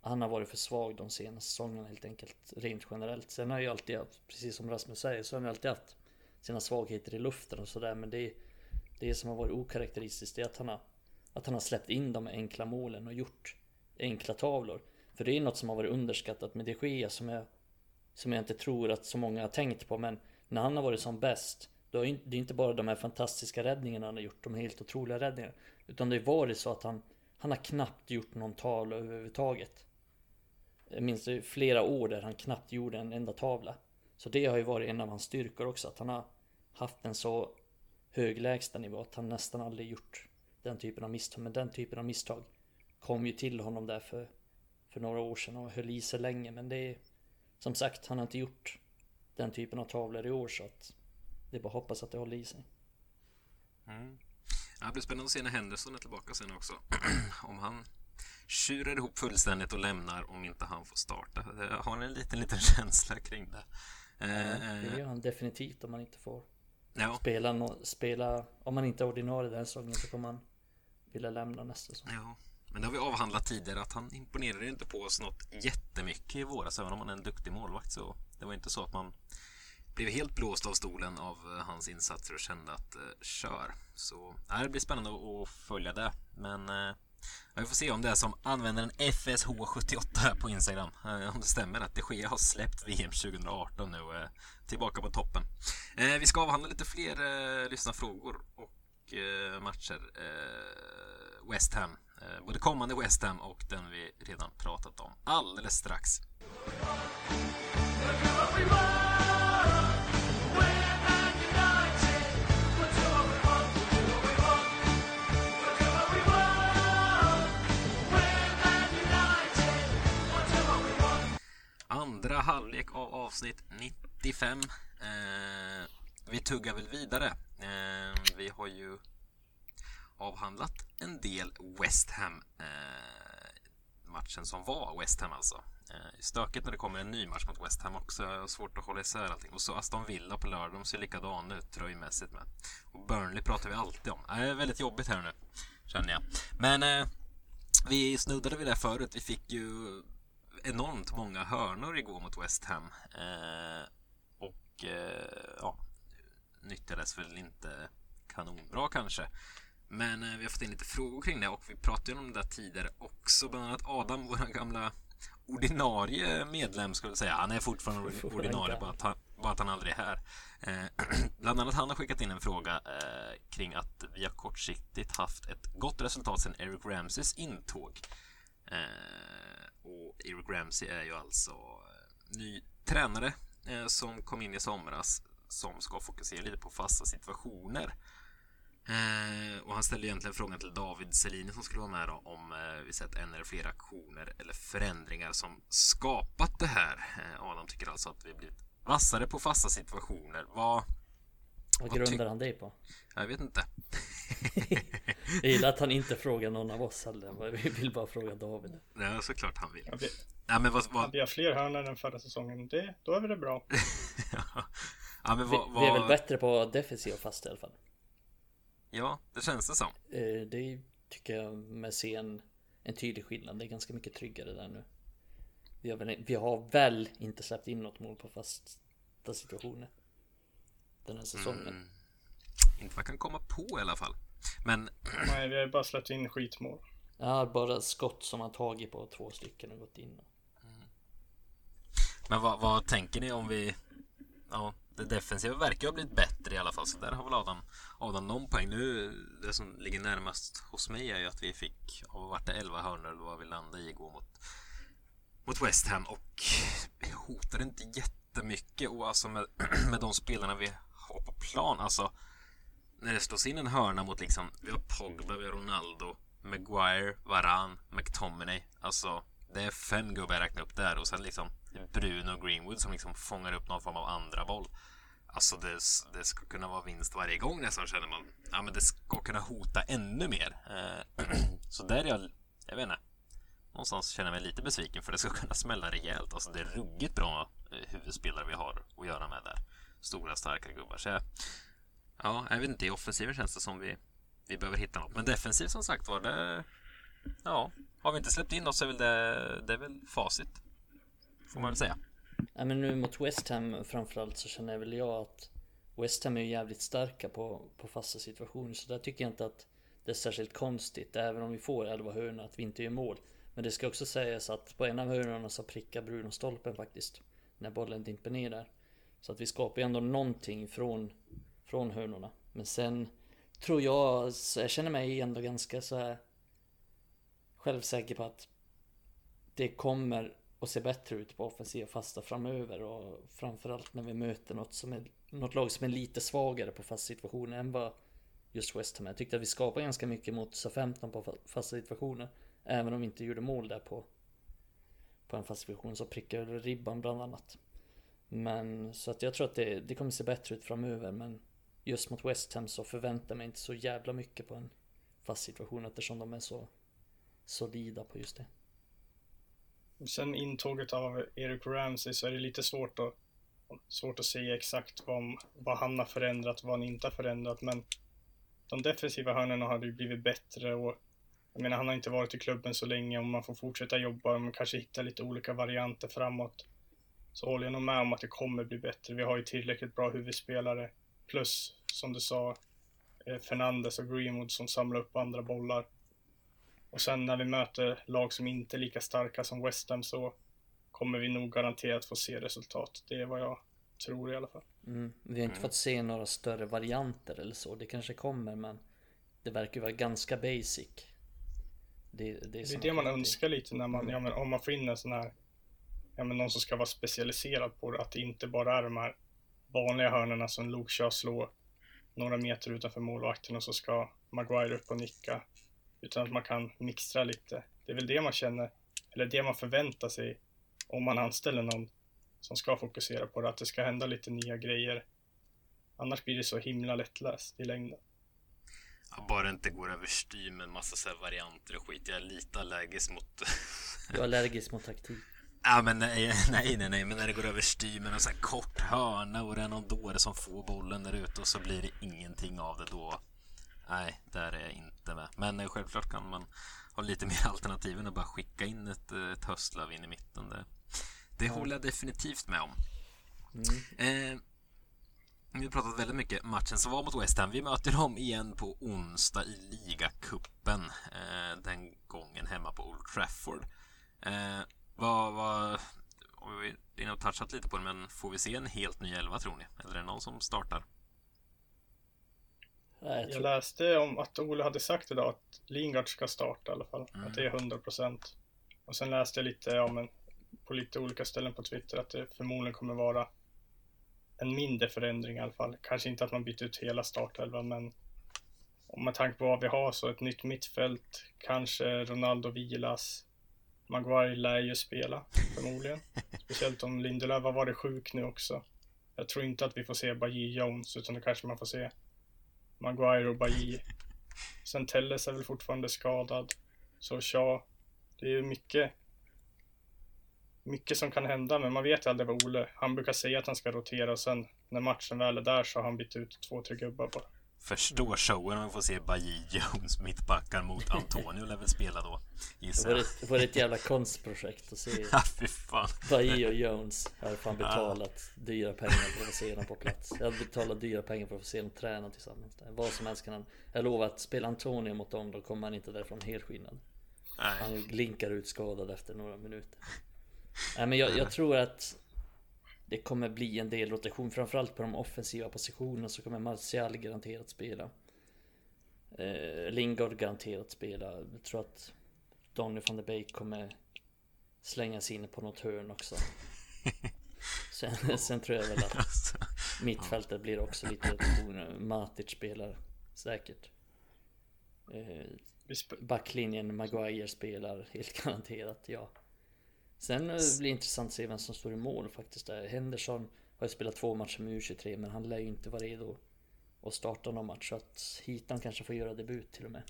Han har varit för svag de senaste säsongerna helt enkelt. Rent generellt. Sen har jag alltid haft, precis som Rasmus säger, så har han alltid haft sina svagheter i luften och sådär. Men det, det som har varit okaraktäristiskt är att han har att han har släppt in de enkla målen och gjort enkla tavlor. För det är något som har varit underskattat med de Gea som jag, som jag inte tror att så många har tänkt på. Men när han har varit som bäst, det är ju inte bara de här fantastiska räddningarna han har gjort, de helt otroliga räddningarna. Utan det har varit så att han, han har knappt gjort någon tavla överhuvudtaget. Jag minns det flera år där han knappt gjorde en enda tavla. Så det har ju varit en av hans styrkor också, att han har haft en så hög lägstanivå att han nästan aldrig gjort den typen av misstag. Men den typen av misstag kom ju till honom där för, för några år sedan och höll i sig länge. Men det är som sagt, han har inte gjort den typen av tavlor i år så att det är bara att hoppas att det håller i sig.
Mm. Ja, det blir spännande att se när Henderson är tillbaka sen också. om han tjurar ihop fullständigt och lämnar om inte han får starta. Jag har en liten, liten känsla kring det.
Ja, det gör han definitivt om man inte får
ja.
spela, no spela. Om man inte är ordinarie den säsongen så kommer han vilja lämna nästa säsong.
Ja, men det har vi avhandlat tidigare att han imponerade inte på oss något jättemycket i våras även om han är en duktig målvakt så det var inte så att man blev helt blåst av stolen av eh, hans insatser och kände att eh, kör. Så ja, det blir spännande att följa det. Men eh, vi får se om det är som användaren FSH78 på Instagram. Eh, om det stämmer att De Gea har släppt VM 2018 nu och är tillbaka på toppen. Eh, vi ska avhandla lite fler eh, lyssnarfrågor och eh, matcher. Eh, West Ham. Eh, både kommande West Ham och den vi redan pratat om alldeles strax. Andra halvlek av avsnitt 95. Eh, vi tuggar väl vidare. Eh, vi har ju avhandlat en del West Ham. Eh, matchen som var West Ham alltså. Eh, stökigt när det kommer en ny match mot West Ham också. Jag har svårt att hålla isär allting. Och så Aston Villa på lördag. De ser likadana ut tröjmässigt med. Och Burnley pratar vi alltid om. Det är väldigt jobbigt här nu. Känner jag. Men eh, vi snuddade vid det förut. Vi fick ju enormt många hörnor igår mot West Ham. Eh, och eh, ja, nyttjades väl inte kanonbra kanske. Men eh, vi har fått in lite frågor kring det och vi pratade om det där tidigare också. Bland annat Adam, vår gamla ordinarie medlem skulle jag säga. Han är fortfarande ordinarie, bara att han, bara att han aldrig är här. Eh, bland annat han har skickat in en fråga eh, kring att vi har kortsiktigt haft ett gott resultat sedan Eric Ramseys intåg. Eh, och Eric Ramsey är ju alltså eh, ny tränare eh, som kom in i somras som ska fokusera lite på fasta situationer. Eh, och han ställde egentligen frågan till David Selini som skulle vara med då, om eh, vi sett en eller flera aktioner eller förändringar som skapat det här. Eh, Adam tycker alltså att vi blivit vassare på fasta situationer. Vad,
vad grundar han det på?
Jag vet inte.
jag gillar att han inte frågar någon av oss heller. Vi vill bara fråga David.
Ja, såklart han vill.
Hade,
ja, men vad, vad...
hade jag fler hörnor än förra säsongen, det, då är väl det bra.
ja. ja. men vad,
vi, vi, är väl bättre på defensiv och fast i alla fall.
Ja, det känns det som.
Eh, det tycker jag med se en, en tydlig skillnad. Det är ganska mycket tryggare där nu. Vi har väl, vi har väl inte släppt in något mål på fasta situationer. Den här säsongen. Mm.
Inte man kan komma på i alla fall. Men...
Nej, vi har bara släppt in skitmål.
Ja, bara skott som har tagit på två stycken och gått in. Mm.
Men vad, vad, tänker ni om vi... Ja, det defensiva verkar ha blivit bättre i alla fall. Så där har väl Adam, Adam någon poäng. Nu, det som ligger närmast hos mig är ju att vi fick, av vart det 11 hörnor eller vad vi landade i igår mot, mot West Ham och hotade inte jättemycket och alltså med, med de spelarna vi ha på plan. Alltså, när det slås in en hörna mot liksom, vi har Pogba, vi har Ronaldo, Maguire, Varan, McTominay. Alltså, det är fem gubbar jag räknar upp där och sen liksom Bruno Greenwood som liksom fångar upp någon form av andra boll. Alltså det, det ska kunna vara vinst varje gång nästan känner man. Ja men det ska kunna hota ännu mer. Eh, så där är jag, jag vet inte. Någonstans känner jag mig lite besviken för det ska kunna smälla rejält. Alltså det är ruggigt bra eh, huvudspelare vi har att göra med där. Stora starka gubbar. Så jag, ja, jag vet inte. I offensiven känns det som vi, vi behöver hitta något. Men defensivt som sagt var det... Ja, har vi inte släppt in något så är väl det, det är väl facit. Får man väl säga.
Ja, men nu mot West Ham framförallt så känner väl jag att West Ham är ju jävligt starka på, på fasta situationer. Så där tycker jag inte att det är särskilt konstigt. Även om vi får 11 hörnor att vi inte gör mål. Men det ska också sägas att på en av hörnorna så prickar Bruno stolpen faktiskt. När bollen dimper ner där. Så att vi skapar ju ändå någonting från, från hörnorna. Men sen tror jag, jag känner mig ändå ganska så här självsäker på att det kommer att se bättre ut på offensiva fasta framöver och framförallt när vi möter något, som är, något lag som är lite svagare på fasta situationer än vad just West Ham Jag tyckte att vi skapade ganska mycket mot SA-15 på fasta situationer. Även om vi inte gjorde mål där på, på en fast situation så prickade ribban bland annat. Men så att jag tror att det, det kommer se bättre ut framöver men just mot West Ham så förväntar jag mig inte så jävla mycket på en fast situation eftersom de är så solida på just det.
Sen intåget av Eric Ramsey så är det lite svårt att, svårt att säga exakt vad, vad han har förändrat och vad han inte har förändrat. Men de defensiva hörnorna har ju blivit bättre och jag menar, han har inte varit i klubben så länge och man får fortsätta jobba och kanske hitta lite olika varianter framåt. Så håller jag nog med om att det kommer bli bättre. Vi har ju tillräckligt bra huvudspelare. Plus, som du sa, eh, Fernandes och Greenwood som samlar upp andra bollar. Och sen när vi möter lag som inte är lika starka som West Ham så kommer vi nog garanterat få se resultat. Det är vad jag tror i alla fall.
Mm. Vi har inte fått se några större varianter eller så. Det kanske kommer men det verkar vara ganska basic.
Det, det, är, det, är det man önskar lite när man, mm. ja, men om man får in en sån här, ja men någon som ska vara specialiserad på det. Att det inte bara är de här vanliga hörnorna som Luke kör slå några meter utanför målvakten och så ska Maguire upp och nicka. Utan att man kan mixtra lite. Det är väl det man känner, eller det man förväntar sig om man anställer någon som ska fokusera på det, att det ska hända lite nya grejer. Annars blir det så himla lättläst i längden.
Ja, bara inte går överstyr med en massa så varianter och skit. Jag är lite allergisk mot...
du är allergisk mot taktik?
Ja, men nej, nej, nej, nej, men när det går överstyr med en så här kort hörna och det är någon dåre som får bollen där ute och så blir det ingenting av det då. Nej, där är jag inte med. Men eh, självklart kan man ha lite mer alternativ än att bara skicka in ett, eh, ett höstlöv in i mitten. Det, det håller jag definitivt med om. Mm. Eh, vi har pratat väldigt mycket matchen som var mot West Ham. Vi möter dem igen på onsdag i ligacupen. Eh, den gången hemma på Old Trafford. Eh, vad, vad, vi har touchat lite på det, men får vi se en helt ny elva tror ni? Eller är det någon som startar?
Jag, jag läste om att Ole hade sagt idag att Lingard ska starta i alla fall. Mm. Att det är 100 procent. Och sen läste jag lite, ja men på lite olika ställen på Twitter att det förmodligen kommer vara en mindre förändring i alla fall. Kanske inte att man byter ut hela startelvan, men om med tanke på vad vi har så ett nytt mittfält, kanske Ronaldo vilas. Maguire lär ju spela förmodligen. Speciellt om Lindelöf har varit sjuk nu också. Jag tror inte att vi får se Bajy Jones, utan då kanske man får se Maguire och Bajy. Sen Telles är väl fortfarande skadad. Så ja, Det är ju mycket mycket som kan hända, men man vet ju aldrig vad Ole, han brukar säga att han ska rotera och sen när matchen väl är där så har han bytt ut två, tre gubbar bara.
Förstå showen om vi får se Baji Jones mittbackar mot Antonio lär väl spela då.
Gissar jag. Det var ett jävla konstprojekt att se.
Ja, fy fan.
Baji och Jones. Jag hade fan betalat ja. dyra pengar för att få se dem på plats. Jag hade betalat dyra pengar för att få se dem träna tillsammans. Vad som helst kan han. Jag lovar att spela Antonio mot dem, då kommer han inte därifrån helskinnad. Han glinkar ut skadad efter några minuter. Nej men jag, jag, tror att det kommer bli en del rotation, framförallt på de offensiva positionerna så kommer Martial garanterat spela. Eh, Lingard garanterat spela. Jag tror att Donny van der Beek kommer slänga sig in på något hörn också. Sen, sen tror jag väl att... Mittfältet blir också lite Matic spelar säkert. Eh, backlinjen Maguire spelar helt garanterat, ja. Sen eh, blir det intressant att se vem som står i mål faktiskt. Där. Henderson har ju spelat två matcher med U23 men han lär ju inte vara redo att starta någon match. Så att Hitan kanske får göra debut till och med.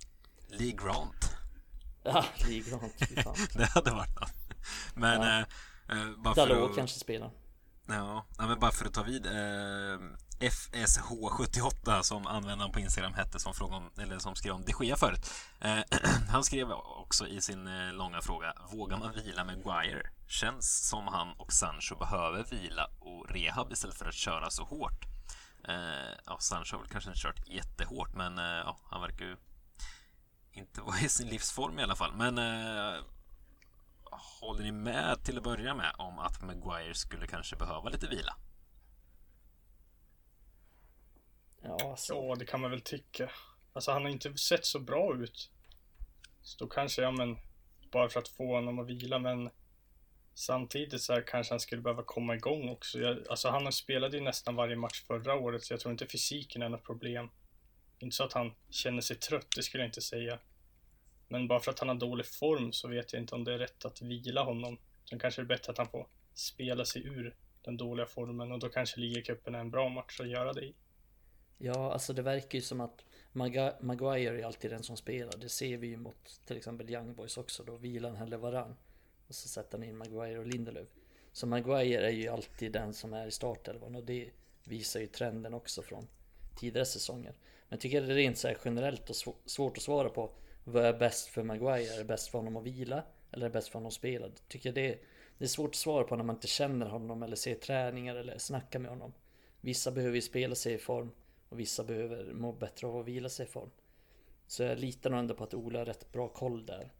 Lee Grant.
Ja, Lee Grant.
det hade varit något. Men... Ja.
Eh, eh Dalot att... kanske spelar.
Ja, men bara för att ta vid. Eh, FSH78 som användaren på Instagram hette som, om, eller som skrev om de Gea förut. Eh, han skrev också i sin eh, långa fråga Vågar man vila med Guire? Känns som han och Sancho behöver vila och rehab istället för att köra så hårt. Eh, ja, Sancho har väl kanske inte kört jättehårt men eh, ja, han verkar ju inte vara i sin livsform i alla fall. Men eh, håller ni med till att börja med om att Maguire skulle kanske behöva lite vila?
Ja, alltså. ja, det kan man väl tycka. Alltså han har inte sett så bra ut. Så då kanske, ja men, bara för att få honom att vila, men samtidigt så här kanske han skulle behöva komma igång också. Jag, alltså han spelade ju nästan varje match förra året, så jag tror inte fysiken är något problem. Inte så att han känner sig trött, det skulle jag inte säga. Men bara för att han har dålig form så vet jag inte om det är rätt att vila honom. Sen kanske det är bättre att han får spela sig ur den dåliga formen och då kanske ligacupen är en bra match att göra det i.
Ja, alltså det verkar ju som att Maguire är alltid den som spelar. Det ser vi ju mot till exempel Young Boys också. Då vilar han hellre varann. Och så sätter han in Maguire och Lindelöf. Så Maguire är ju alltid den som är i startelvan och det visar ju trenden också från tidigare säsonger. Men jag tycker det är rent så här generellt och svårt att svara på vad är bäst för Maguire? Är det bäst för honom att vila? Eller är det bäst för honom att spela? Jag tycker det, det är svårt att svara på när man inte känner honom eller ser träningar eller snackar med honom. Vissa behöver ju spela sig i form och vissa behöver må bättre av att vila sig i form. Så jag litar nog ändå på att Ola har rätt bra koll där.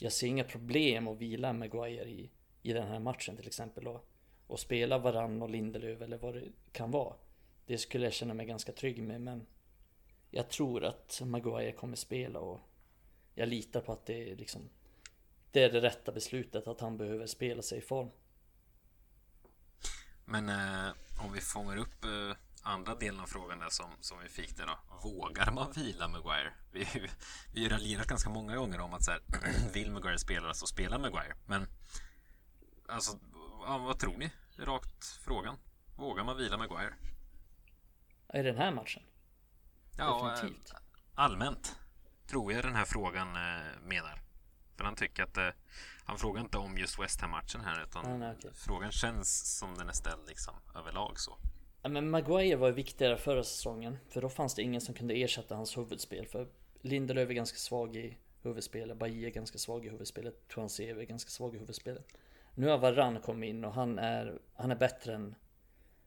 Jag ser inga problem att vila Maguire i, i den här matchen till exempel. Och, och spela Varann och Lindelöf eller vad det kan vara. Det skulle jag känna mig ganska trygg med men jag tror att Maguire kommer spela och jag litar på att det är liksom Det är det rätta beslutet att han behöver spela sig i form.
Men eh, om vi fångar upp eh, andra delen av frågan där som, som vi fick där då. Vågar man vila Maguire? Vi, vi har raljerat ganska många gånger om att så här, vill Maguire spela så spelar Maguire. Men alltså, vad tror ni? Rakt frågan. Vågar man vila Maguire?
I den här matchen?
Ja, Definitivt. allmänt tror jag den här frågan eh, menar. För han tycker att eh, han frågar inte om just West Ham-matchen här utan ah, nej, okay. frågan känns som den är ställd liksom överlag så.
Ja, men Maguire var ju viktigare förra säsongen för då fanns det ingen som kunde ersätta hans huvudspel för Lindelöf är ganska svag i huvudspelet, Bailly är ganska svag i huvudspelet, Tuanseve är ganska svag i huvudspelet. Nu har Varann kommit in och han är, han är bättre än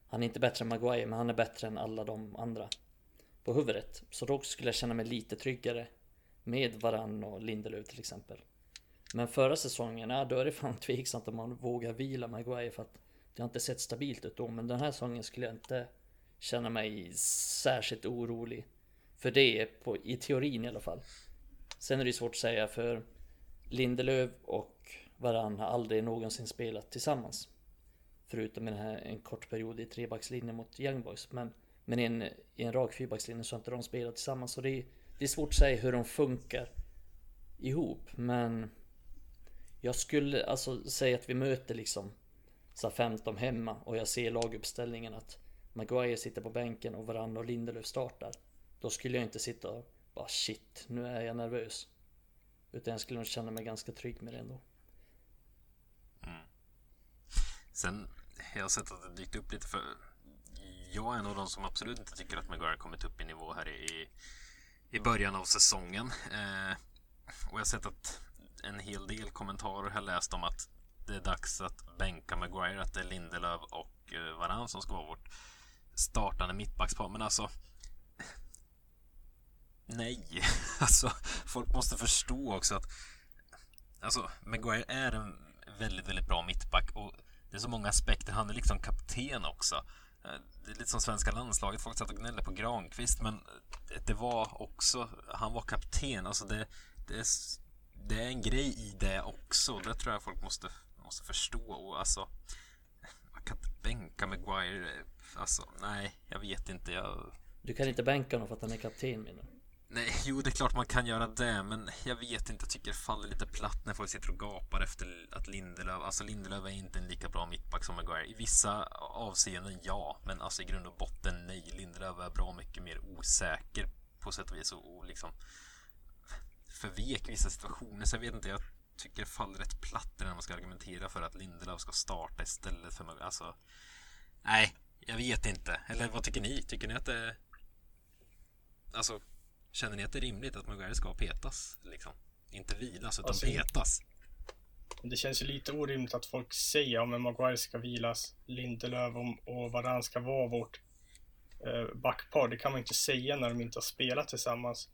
Han är inte bättre än Maguire men han är bättre än alla de andra På huvudet. Så då skulle jag känna mig lite tryggare med Varann och Lindelöf till exempel. Men förra säsongen, ja, då är det fan tveksamt om man vågar vila Maguire för att det har inte sett stabilt ut då. Men den här säsongen skulle jag inte känna mig särskilt orolig för det, på, i teorin i alla fall. Sen är det svårt att säga för Lindelöf och Varann har aldrig någonsin spelat tillsammans. Förutom i den här, en kort period i trebackslinjen mot Young Boys. Men, men i en, i en rak fyrbackslinje så har inte de spelat tillsammans. Så det är, det är svårt att säga hur de funkar ihop. Men jag skulle alltså säga att vi möter liksom så 15 hemma och jag ser laguppställningen att Maguire sitter på bänken och Varann och Lindelöf startar. Då skulle jag inte sitta och bara shit, nu är jag nervös. Utan jag skulle nog känna mig ganska trygg med det ändå.
Mm. Sen, jag har sett att det dykt upp lite för... Jag är en av de som absolut inte tycker att Maguire kommit upp i nivå här i, i början av säsongen. Eh, och jag har sett att en hel del kommentarer har läst om att det är dags att bänka Maguire, att det är Lindelöf och eh, Varann som ska vara vårt startande mittbackspar. Men alltså... Nej, alltså folk måste förstå också att alltså Maguire är en väldigt, väldigt bra mittback och det är så många aspekter. Han är liksom kapten också. Eh, det är lite som svenska landslaget. Folk satt och gnällde på Granqvist, men eh, det var också... Han var kapten. Alltså det, det, är, det är en grej i det också. Det tror jag folk måste måste förstå. Och alltså, man kan inte bänka Maguire. Eh, alltså, nej, jag vet inte. Jag...
Du kan inte bänka honom för att han är kapten menar du?
Nej, jo, det är klart man kan göra det, men jag vet inte. Jag tycker det faller lite platt när folk sitter och gapar efter att Lindelöf... Alltså Lindelöf är inte en lika bra mittback som Maguire. I vissa avseenden, ja, men alltså i grund och botten, nej. Lindelöf är bra mycket mer osäker på sätt och vis och, och liksom förvek vissa situationer. Så jag vet inte, jag tycker det faller rätt platt när man ska argumentera för att Lindelöf ska starta istället för Maguire. Alltså, nej, jag vet inte. Eller vad tycker ni? Tycker ni att det... Alltså, Känner ni att det är rimligt att Maguire ska petas? Liksom? Inte vilas, utan alltså, petas?
Det känns ju lite orimligt att folk säger om Maguire ska vilas, Lindelöf och Varann ska vara vårt eh, backpar. Det kan man inte säga när de inte har spelat tillsammans.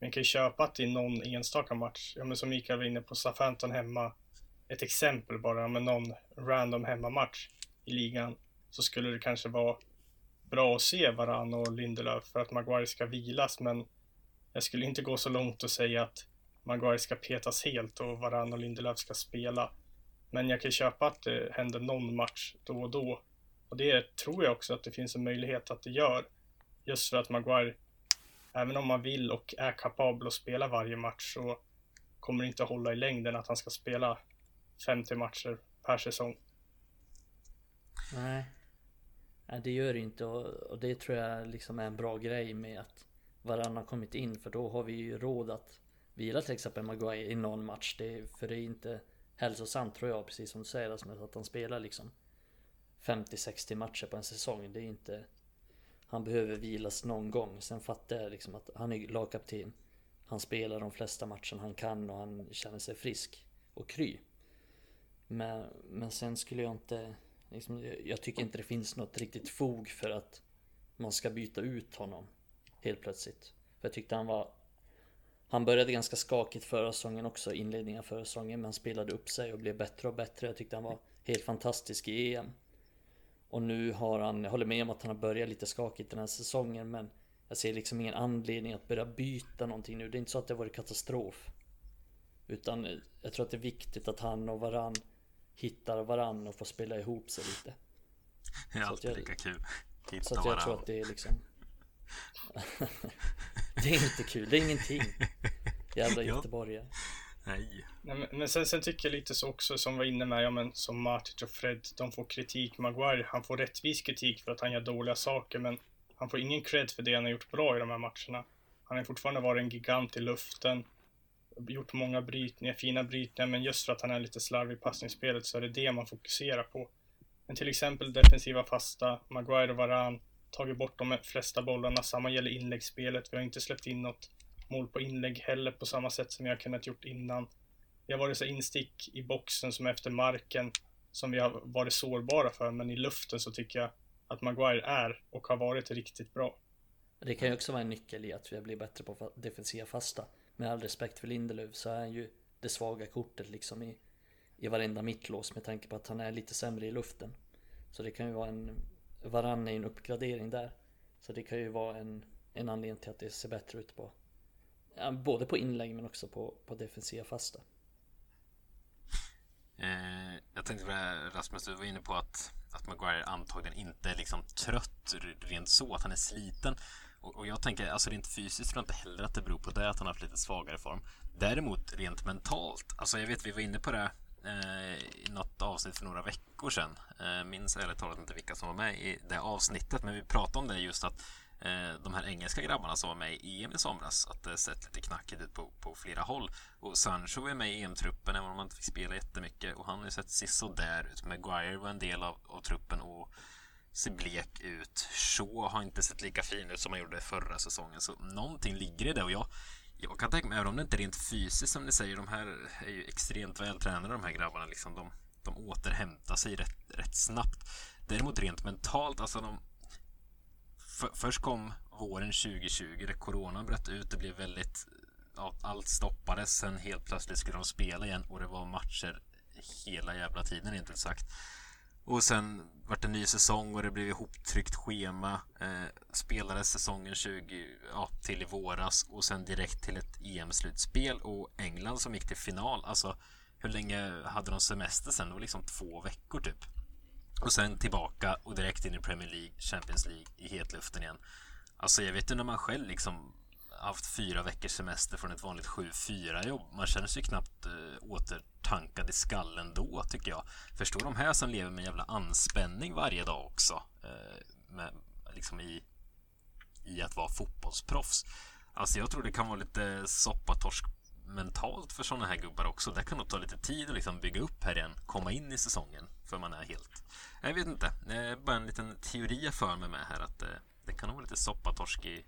Man kan ju köpa att i någon enstaka match, ja men som Mikael var inne på, Southampton hemma, ett exempel bara, med någon random hemmamatch i ligan, så skulle det kanske vara bra att se Varann och Lindelöf för att Maguire ska vilas, men jag skulle inte gå så långt och säga att Maguire ska petas helt och Varann och Lindelöf ska spela. Men jag kan köpa att det händer någon match då och då. Och det tror jag också att det finns en möjlighet att det gör. Just för att Maguire, även om man vill och är kapabel att spela varje match så kommer det inte hålla i längden att han ska spela 50 matcher per säsong.
Nej, Nej det gör det inte och det tror jag liksom är en bra grej med att varann kommit in för då har vi ju råd att vila till exempel Maguire i någon match. Det, för det är inte hälsosamt tror jag, precis som du säger Rasmus, att han spelar liksom 50-60 matcher på en säsong. Det är inte... Han behöver vilas någon gång. Sen fattar jag liksom att han är lagkapten. Han spelar de flesta matcherna han kan och han känner sig frisk och kry. Men, men sen skulle jag inte... Liksom, jag tycker inte det finns något riktigt fog för att man ska byta ut honom helt plötsligt. För jag tyckte han var... Han började ganska skakigt förra säsongen också, inledningen förra säsongen, men han spelade upp sig och blev bättre och bättre. Jag tyckte han var helt fantastisk i EM. Och nu har han, jag håller med om att han har börjat lite skakigt den här säsongen, men jag ser liksom ingen anledning att börja byta någonting nu. Det är inte så att det har varit katastrof. Utan jag tror att det är viktigt att han och varann hittar varann och får spela ihop sig lite.
Det är alltid lika kul.
Hitta så att jag varann. tror att det är liksom det är inte kul, det är ingenting. Jävla göteborgare.
Nej.
Nej men, men sen, sen, tycker jag lite så också som var inne med, ja men som Martin och Fred, de får kritik. Maguire, han får rättvis kritik för att han gör dåliga saker, men han får ingen cred för det han har gjort bra i de här matcherna. Han har fortfarande varit en gigant i luften, gjort många brytningar, fina brytningar, men just för att han är lite slarvig i passningsspelet så är det det man fokuserar på. Men till exempel defensiva fasta, Maguire och Varan, tagit bort de flesta bollarna. Samma gäller inläggsspelet. Vi har inte släppt in något mål på inlägg heller på samma sätt som vi har kunnat gjort innan. Vi har varit så instick i boxen som efter marken som vi har varit sårbara för, men i luften så tycker jag att Maguire är och har varit riktigt bra.
Det kan ju också vara en nyckel i att vi har blivit bättre på defensiva fasta. Med all respekt för Lindelöf så är han ju det svaga kortet liksom i, i varenda mittlås med tanke på att han är lite sämre i luften. Så det kan ju vara en Varann är en uppgradering där. Så det kan ju vara en, en anledning till att det ser bättre ut på ja, både på inlägg men också på, på defensiva fasta.
Eh, jag tänkte på det här, Rasmus, du var inne på att, att Maguire antagligen inte är liksom trött rent så, att han är sliten. Och, och jag tänker, alltså rent fysiskt tror jag inte heller att det beror på det, att han har haft lite svagare form. Däremot rent mentalt, alltså jag vet vi var inne på det Eh, i något avsnitt för några veckor sedan. Eh, minns ärligt talat inte vilka som var med i det avsnittet, men vi pratade om det just att eh, de här engelska grabbarna som var med i EM i somras, att det sett lite knackigt ut på, på flera håll. Och Sancho är med i EM-truppen, även om han inte fick spela jättemycket. Och han har ju sett sisådär ut. Maguire var en del av, av truppen och ser blek ut. Shaw har inte sett lika fin ut som han gjorde förra säsongen. Så någonting ligger i det och jag, jag kan tänka mig, även om det inte är rent fysiskt som ni säger, de här är ju extremt vältränade de här grabbarna. Liksom, de, de återhämtar sig rätt, rätt snabbt. Däremot rent mentalt, alltså de... För, först kom våren 2020 där Corona bröt ut. Det blev väldigt... Ja, allt stoppades. Sen helt plötsligt skulle de spela igen och det var matcher hela jävla tiden, rent ut sagt. Och sen vart det en ny säsong och det blev ihoptryckt schema. Eh, spelades säsongen 20 ja, till i våras och sen direkt till ett EM-slutspel och England som gick till final. Alltså, hur länge hade de semester sen? Det var liksom två veckor typ. Och sen tillbaka och direkt in i Premier League, Champions League i hetluften igen. Alltså jag vet ju när man själv liksom haft fyra veckors semester från ett vanligt 7-4 jobb. Man känner sig knappt eh, återtankad i skallen då tycker jag. Förstår de här som lever med jävla anspänning varje dag också. Eh, med, liksom i, i att vara fotbollsproffs. Alltså jag tror det kan vara lite soppatorsk mentalt för sådana här gubbar också. Det kan nog ta lite tid att liksom bygga upp här igen, komma in i säsongen för man är helt... Jag vet inte, det är bara en liten teori jag för mig med här att eh, det kan nog vara lite soppatorsk i,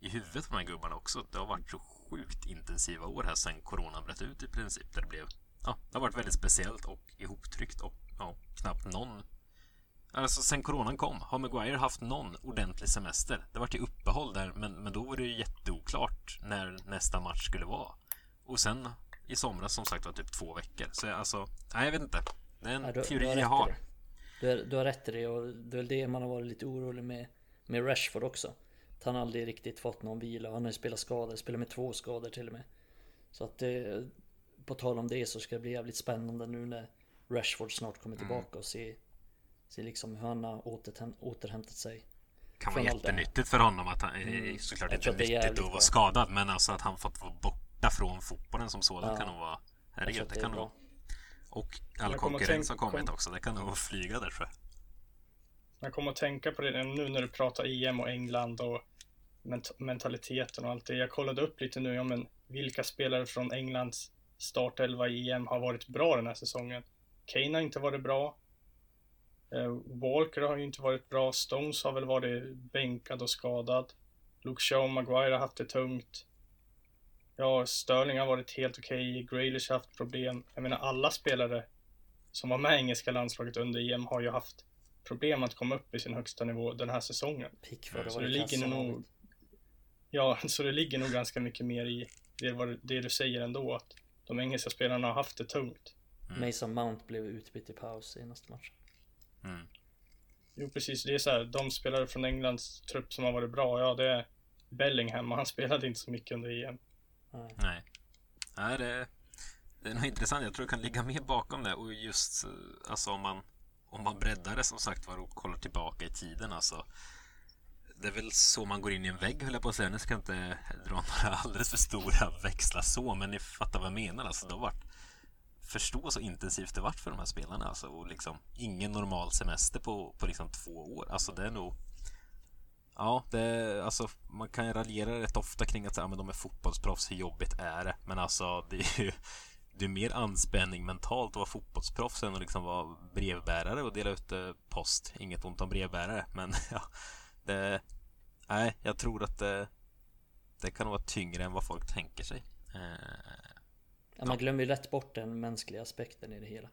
i huvudet på de här gubbarna också. Det har varit så sjukt intensiva år här sedan coronan bröt ut i princip. Där det, blev, ja, det har varit väldigt speciellt och ihoptryckt och ja, knappt någon Alltså sen coronan kom har Maguire haft någon ordentlig semester. Det var ju uppehåll där men, men då var det ju jätteoklart när nästa match skulle vara. Och sen i somras som sagt var typ två veckor. Så alltså, nej jag vet inte. Det är en ja, du, teori du jag har.
Du, du har rätt i det och det är väl det man har varit lite orolig med med Rashford också. Att han aldrig riktigt fått någon vila. Han har ju spelat skador, spelat med två skador till och med. Så att det, på tal om det så ska det bli jävligt spännande nu när Rashford snart kommer mm. tillbaka och se, se liksom hur han har återhäm, återhämtat sig.
Kan vara jättenyttigt för honom att han, mm. såklart inte nyttigt att vara skadad men alltså att han fått vara borta från fotbollen som sådan ja. kan nog vara Herregud, det, det kan nog Och all konkurrens har kommit kom... också, det kan nog flyga där tror jag
jag kommer att tänka på det nu när du pratar EM och England och ment mentaliteten och allt det. Jag kollade upp lite nu, ja men vilka spelare från Englands startelva i EM har varit bra den här säsongen? Kane har inte varit bra. Uh, Walker har ju inte varit bra. Stones har väl varit bänkad och skadad. Luke Shaw Maguire har haft det tungt. Ja, Sterling har varit helt okej. Okay. Grealish har haft problem. Jag menar alla spelare som var med i engelska landslaget under EM har ju haft problem att komma upp i sin högsta nivå den här säsongen.
Pickford
så det ligger nog... Ja, så det ligger nog ganska mycket mer i det, det du säger ändå, att de engelska spelarna har haft det tungt.
Mm. Mason Mount blev utbytt i paus senaste matchen.
Mm.
Jo, precis. Det är så här, de spelare från Englands trupp som har varit bra, ja, det är Bellingham och han spelade inte så mycket under EM.
Nej. Nej, Nej det, det är nog intressant. Jag tror det kan ligga mer bakom det och just alltså om man om man breddar det som sagt var och kollar tillbaka i tiden alltså. Det är väl så man går in i en vägg höll jag på att säga. Nu ska jag inte dra några alldeles för stora växlar så, men ni fattar vad jag menar. Alltså, det har varit förstå så intensivt det varit för de här spelarna alltså, och liksom ingen normal semester på, på liksom två år. Alltså det är nog Ja, det, alltså, man kan ju raljera rätt ofta kring att säga, men de är fotbollsproffs, hur jobbigt är det? Men alltså, det är ju det är mer anspänning mentalt att vara fotbollsproffs än att liksom vara brevbärare och dela ut eh, post. Inget ont om brevbärare, men ja, det, nej, jag tror att det, det kan vara tyngre än vad folk tänker sig.
Eh, ja, man glömmer ju lätt bort den mänskliga aspekten i det hela.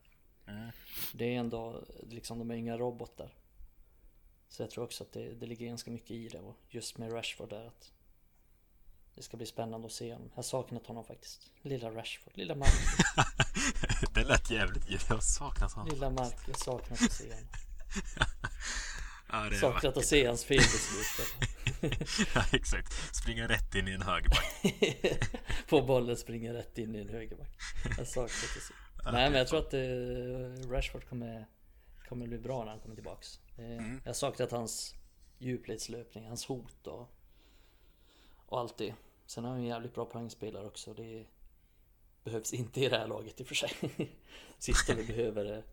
Mm. Det är ändå, liksom, de är inga robotar. Så jag tror också att det, det ligger ganska mycket i det och just med Rashford där att det ska bli spännande att se honom. Jag har saknat honom faktiskt. Lilla Rashford, lilla Mark.
det lät jävligt Jag har saknat honom.
Lilla Mark, jag saknat att se honom. ja, saknat att se hans felbeslut.
ja, exakt. Springa rätt in i en högerback.
Få bollen, springa rätt in i en högerback. Jag saknat att se. Nej, men jag tror att uh, Rashford kommer, kommer bli bra när han kommer tillbaks. Uh, mm. Jag har saknat hans djupledslöpning, hans hot och, och allt det. Sen har han en jävligt bra poängspelare också. Det behövs inte i det här laget i och för sig. Sista vi behöver är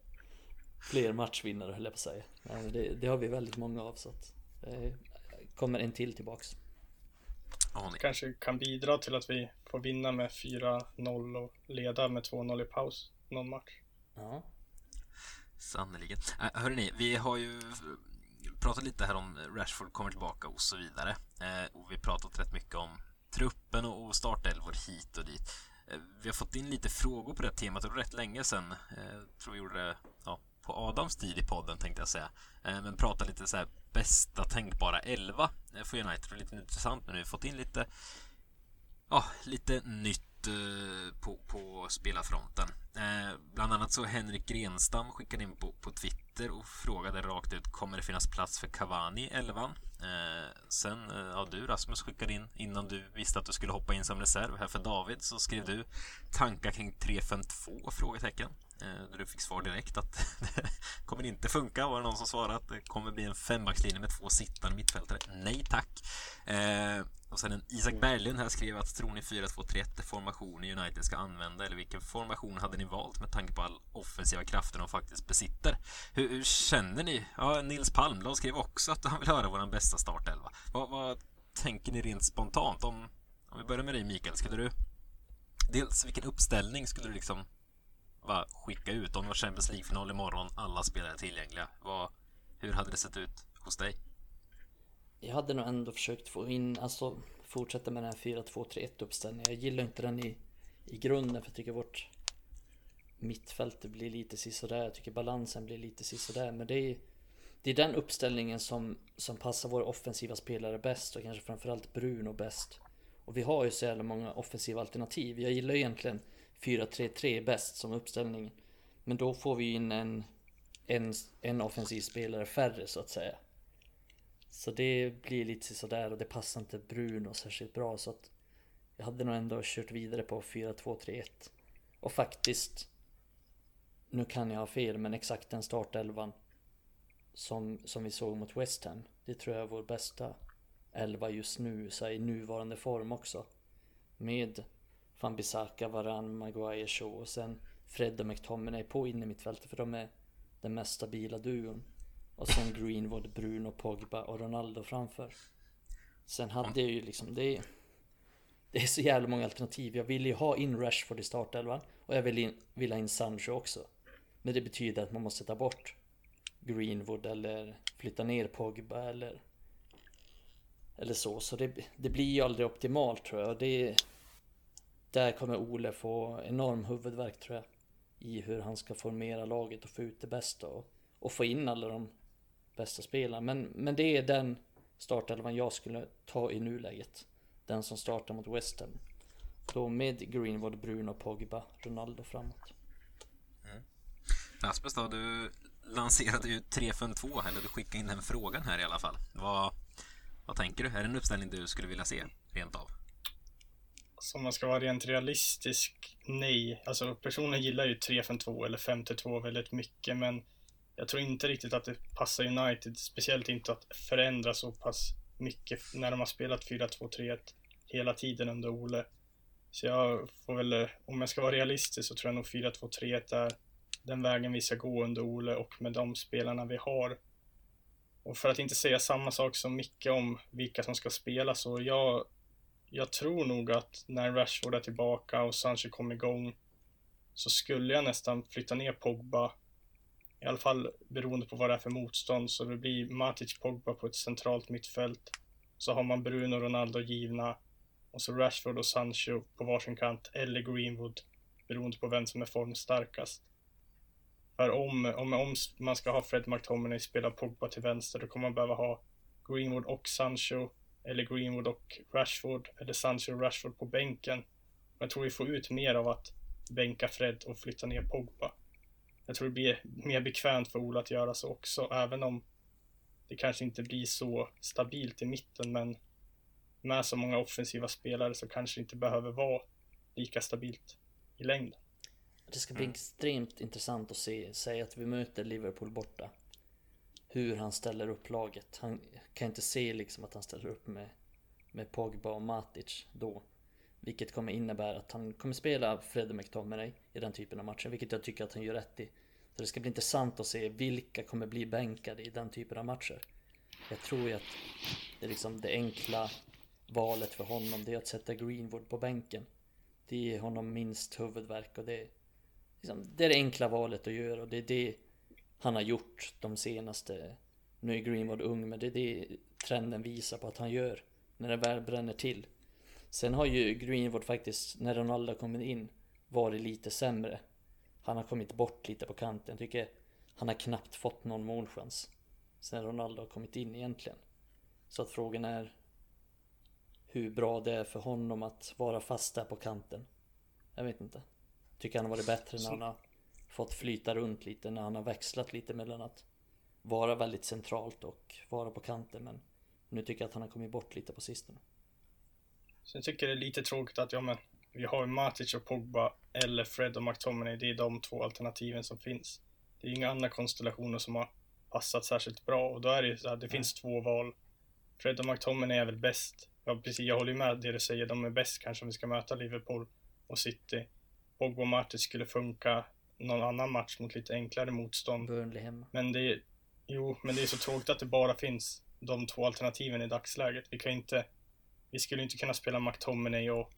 fler matchvinnare höll jag på att säga. Det, det har vi väldigt många av så att eh, kommer en till tillbaks.
Kanske kan bidra till att vi får vinna med 4-0 och leda med 2-0 i paus någon match.
Ja.
Sannerligen. Äh, hörrni, vi har ju pratat lite här om Rashford kommer tillbaka och så vidare. Eh, och vi har pratat rätt mycket om truppen och startelvor hit och dit. Eh, vi har fått in lite frågor på det temat och rätt länge sedan. Jag eh, tror vi gjorde det ja, på Adams tid i podden tänkte jag säga. Eh, men prata lite så här bästa tänkbara elva eh, för United. Det är lite intressant men vi har fått in lite ja, lite nytt Eh, på, på spelarfronten. Eh, bland annat så Henrik Grenstam skickade in på, på Twitter och frågade rakt ut kommer det finnas plats för Cavani i elvan? Eh, sen, eh, ja du Rasmus skickade in innan du visste att du skulle hoppa in som reserv här för David så skrev du tankar kring 352? Frågetecken. Eh, där du fick svar direkt att det kommer inte funka. Var det någon som svarade att det kommer bli en fembackslinje med två sittande mittfältare? Nej tack. Eh, och sen en Isak Berglund här skrev att tror ni 4-2-3-1 är formationen United ska använda eller vilken formation hade ni valt med tanke på all offensiva krafter de faktiskt besitter? Hur, hur känner ni? Ja, Nils Palmblad skrev också att han vill höra vår bästa startelva. Vad, vad tänker ni rent spontant? Om, om vi börjar med dig Mikael, skulle du dels vilken uppställning skulle du liksom bara skicka ut om det var Champions League-final imorgon, alla spelare tillgängliga? Vad, hur hade det sett ut hos dig?
Jag hade nog ändå försökt få in, alltså fortsätta med den här 4-2-3-1 uppställningen. Jag gillar inte den i, i grunden för jag tycker vårt mittfält blir lite sisådär. Jag tycker balansen blir lite sisådär. Men det är, det är den uppställningen som, som passar våra offensiva spelare bäst och kanske framförallt Bruno bäst. Och vi har ju så jävla många offensiva alternativ. Jag gillar egentligen 4-3-3 bäst som uppställning. Men då får vi in en, en, en offensiv spelare färre så att säga. Så det blir lite sådär och det passar inte Bruno särskilt bra så att jag hade nog ändå kört vidare på 4-2-3-1. Och faktiskt, nu kan jag ha fel, men exakt den startelvan som, som vi såg mot West Ham. Det tror jag är vår bästa elva just nu, så i nuvarande form också. Med Van Bissaka, Varan, Maguire, Shaw och sen Fred och McTominay på innermittfältet för de är den mest stabila duon. Och sen Greenwood, Bruno, Pogba och Ronaldo framför. Sen hade jag ju liksom, det är, det är så jävla många alternativ. Jag vill ju ha in Rashford i startelvan och jag vill, in, vill ha in Sancho också. Men det betyder att man måste ta bort Greenwood eller flytta ner Pogba eller eller så. Så det, det blir ju aldrig optimalt tror jag. Det, där kommer Ole få enorm huvudvärk tror jag. I hur han ska formera laget och få ut det bästa och, och få in alla de bästa spelarna. Men, men det är den startelvan jag skulle ta i nuläget. Den som startar mot West Ham. Då med Greenwood, Bruno, Pogba, Ronaldo framåt.
Mm. Rasmus då, du lanserade ju 3-5-2, eller du skickade in den frågan här i alla fall. Vad, vad tänker du? Är det en uppställning du skulle vilja se, rent av?
Alltså om man ska vara rent realistisk, nej. Alltså personen gillar ju 3-5-2 eller 5-2 väldigt mycket, men jag tror inte riktigt att det passar United, speciellt inte att förändra så pass mycket när de har spelat 4-2-3-1 hela tiden under Ole. Så jag får väl, om jag ska vara realistisk så tror jag nog 4-2-3-1 är den vägen vi ska gå under Ole och med de spelarna vi har. Och för att inte säga samma sak som Micke om vilka som ska spela så jag, jag tror nog att när Rashford är tillbaka och Sancho kommer igång så skulle jag nästan flytta ner Pogba i alla fall beroende på vad det är för motstånd. Så det blir Matic Pogba på ett centralt mittfält. Så har man Bruno Ronaldo givna. Och så Rashford och Sancho på varsin kant. Eller Greenwood. Beroende på vem som är formstarkast. För om, om, om man ska ha Fred McTominay spela Pogba till vänster, då kommer man behöva ha Greenwood och Sancho. Eller Greenwood och Rashford. Eller Sancho och Rashford på bänken. Jag tror vi får ut mer av att bänka Fred och flytta ner Pogba. Jag tror det blir mer bekvämt för Ola att göra så också, även om det kanske inte blir så stabilt i mitten, men med så många offensiva spelare så kanske det inte behöver vara lika stabilt i längden.
Det ska bli mm. extremt intressant att se, säg att vi möter Liverpool borta. Hur han ställer upp laget. Han kan inte se liksom att han ställer upp med, med Pogba och Matic då. Vilket kommer innebära att han kommer spela Fredde McTominay i den typen av matcher, vilket jag tycker att han gör rätt i. Så det ska bli intressant att se vilka kommer bli bänkade i den typen av matcher. Jag tror ju att det, är liksom det enkla valet för honom, det är att sätta Greenwood på bänken. Det ger honom minst huvudvärk och det är, liksom, det är det enkla valet att göra och det är det han har gjort de senaste... Nu är Greenwood ung, men det är det trenden visar på att han gör när det väl bränner till. Sen har ju Greenwood faktiskt, när Ronaldo kommit in, varit lite sämre. Han har kommit bort lite på kanten. Tycker han har knappt fått någon målchans. Sen Ronaldo har kommit in egentligen. Så att frågan är hur bra det är för honom att vara fast där på kanten. Jag vet inte. Tycker han har varit bättre när han har fått flyta runt lite, när han har växlat lite mellan att vara väldigt centralt och vara på kanten. Men nu tycker jag att han har kommit bort lite på sistone.
Så jag tycker det är lite tråkigt att, ja men, Vi har Matic och Pogba eller Fred och McTominay. Det är de två alternativen som finns. Det är inga andra konstellationer som har passat särskilt bra och då är det ju så här, det finns två val. Fred och McTominay är väl bäst. Ja, precis, jag håller med det du säger. De är bäst kanske om vi ska möta Liverpool och City. Pogba och Matic skulle funka någon annan match mot lite enklare motstånd.
Burnley hemma.
Men det är, jo, men det är så tråkigt att det bara finns de två alternativen i dagsläget. Vi kan inte, vi skulle inte kunna spela McTominay och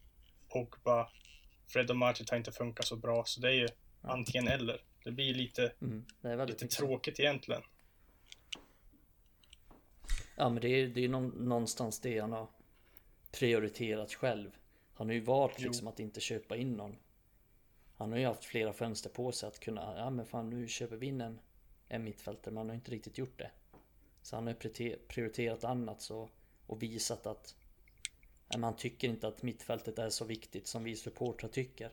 Pogba. Fred och Matic har inte funkat så bra, så det är ju
Ja.
antingen eller. Det blir lite,
Mm, det
lite
mycket.
tråkigt egentligen.
Ja men det är någon, någonstans det han har prioriterat själv. Han har ju valt
Jo.
liksom att inte köpa in någon. Han har ju haft flera fönster på sig att kunna, ja men fan nu köper vi in en, en mittfältare men han har inte riktigt gjort det. Så han har ju prioriterat annat så, och visat att ja, men han tycker inte att mittfältet är så viktigt som vi supportrar tycker.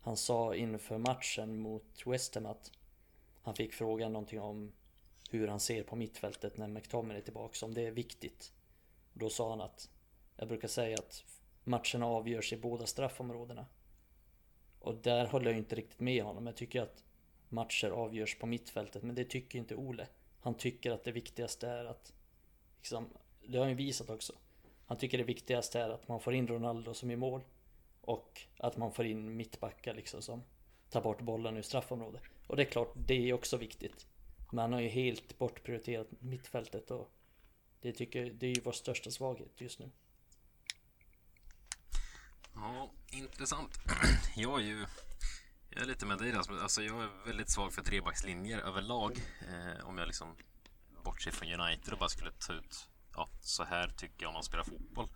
Han sa inför matchen mot West Ham att han fick frågan någonting om hur han ser på mittfältet när McTominay är tillbaka, om det är viktigt. Då sa han att jag brukar säga att matcherna avgörs i båda straffområdena. Och där håller jag inte riktigt med honom. Jag tycker att matcher avgörs på mittfältet, men det tycker inte Ole. Han tycker att det viktigaste är att liksom, det har han ju visat också. Han tycker det viktigaste är att man får in Ronaldo som i mål och att man får in mittbackar liksom som tar bort bollen ur straffområdet. Och det är klart, det är också viktigt. Men han har ju helt bortprioriterat mittfältet och det tycker det är ju vår största svaghet just nu.
Ja, intressant. Jag är ju jag är lite med dig Rasmus. Alltså jag är väldigt svag för trebackslinjer överlag. Eh, om jag liksom bortser från United och bara skulle ta ut ja, så här tycker jag om man spelar fotboll.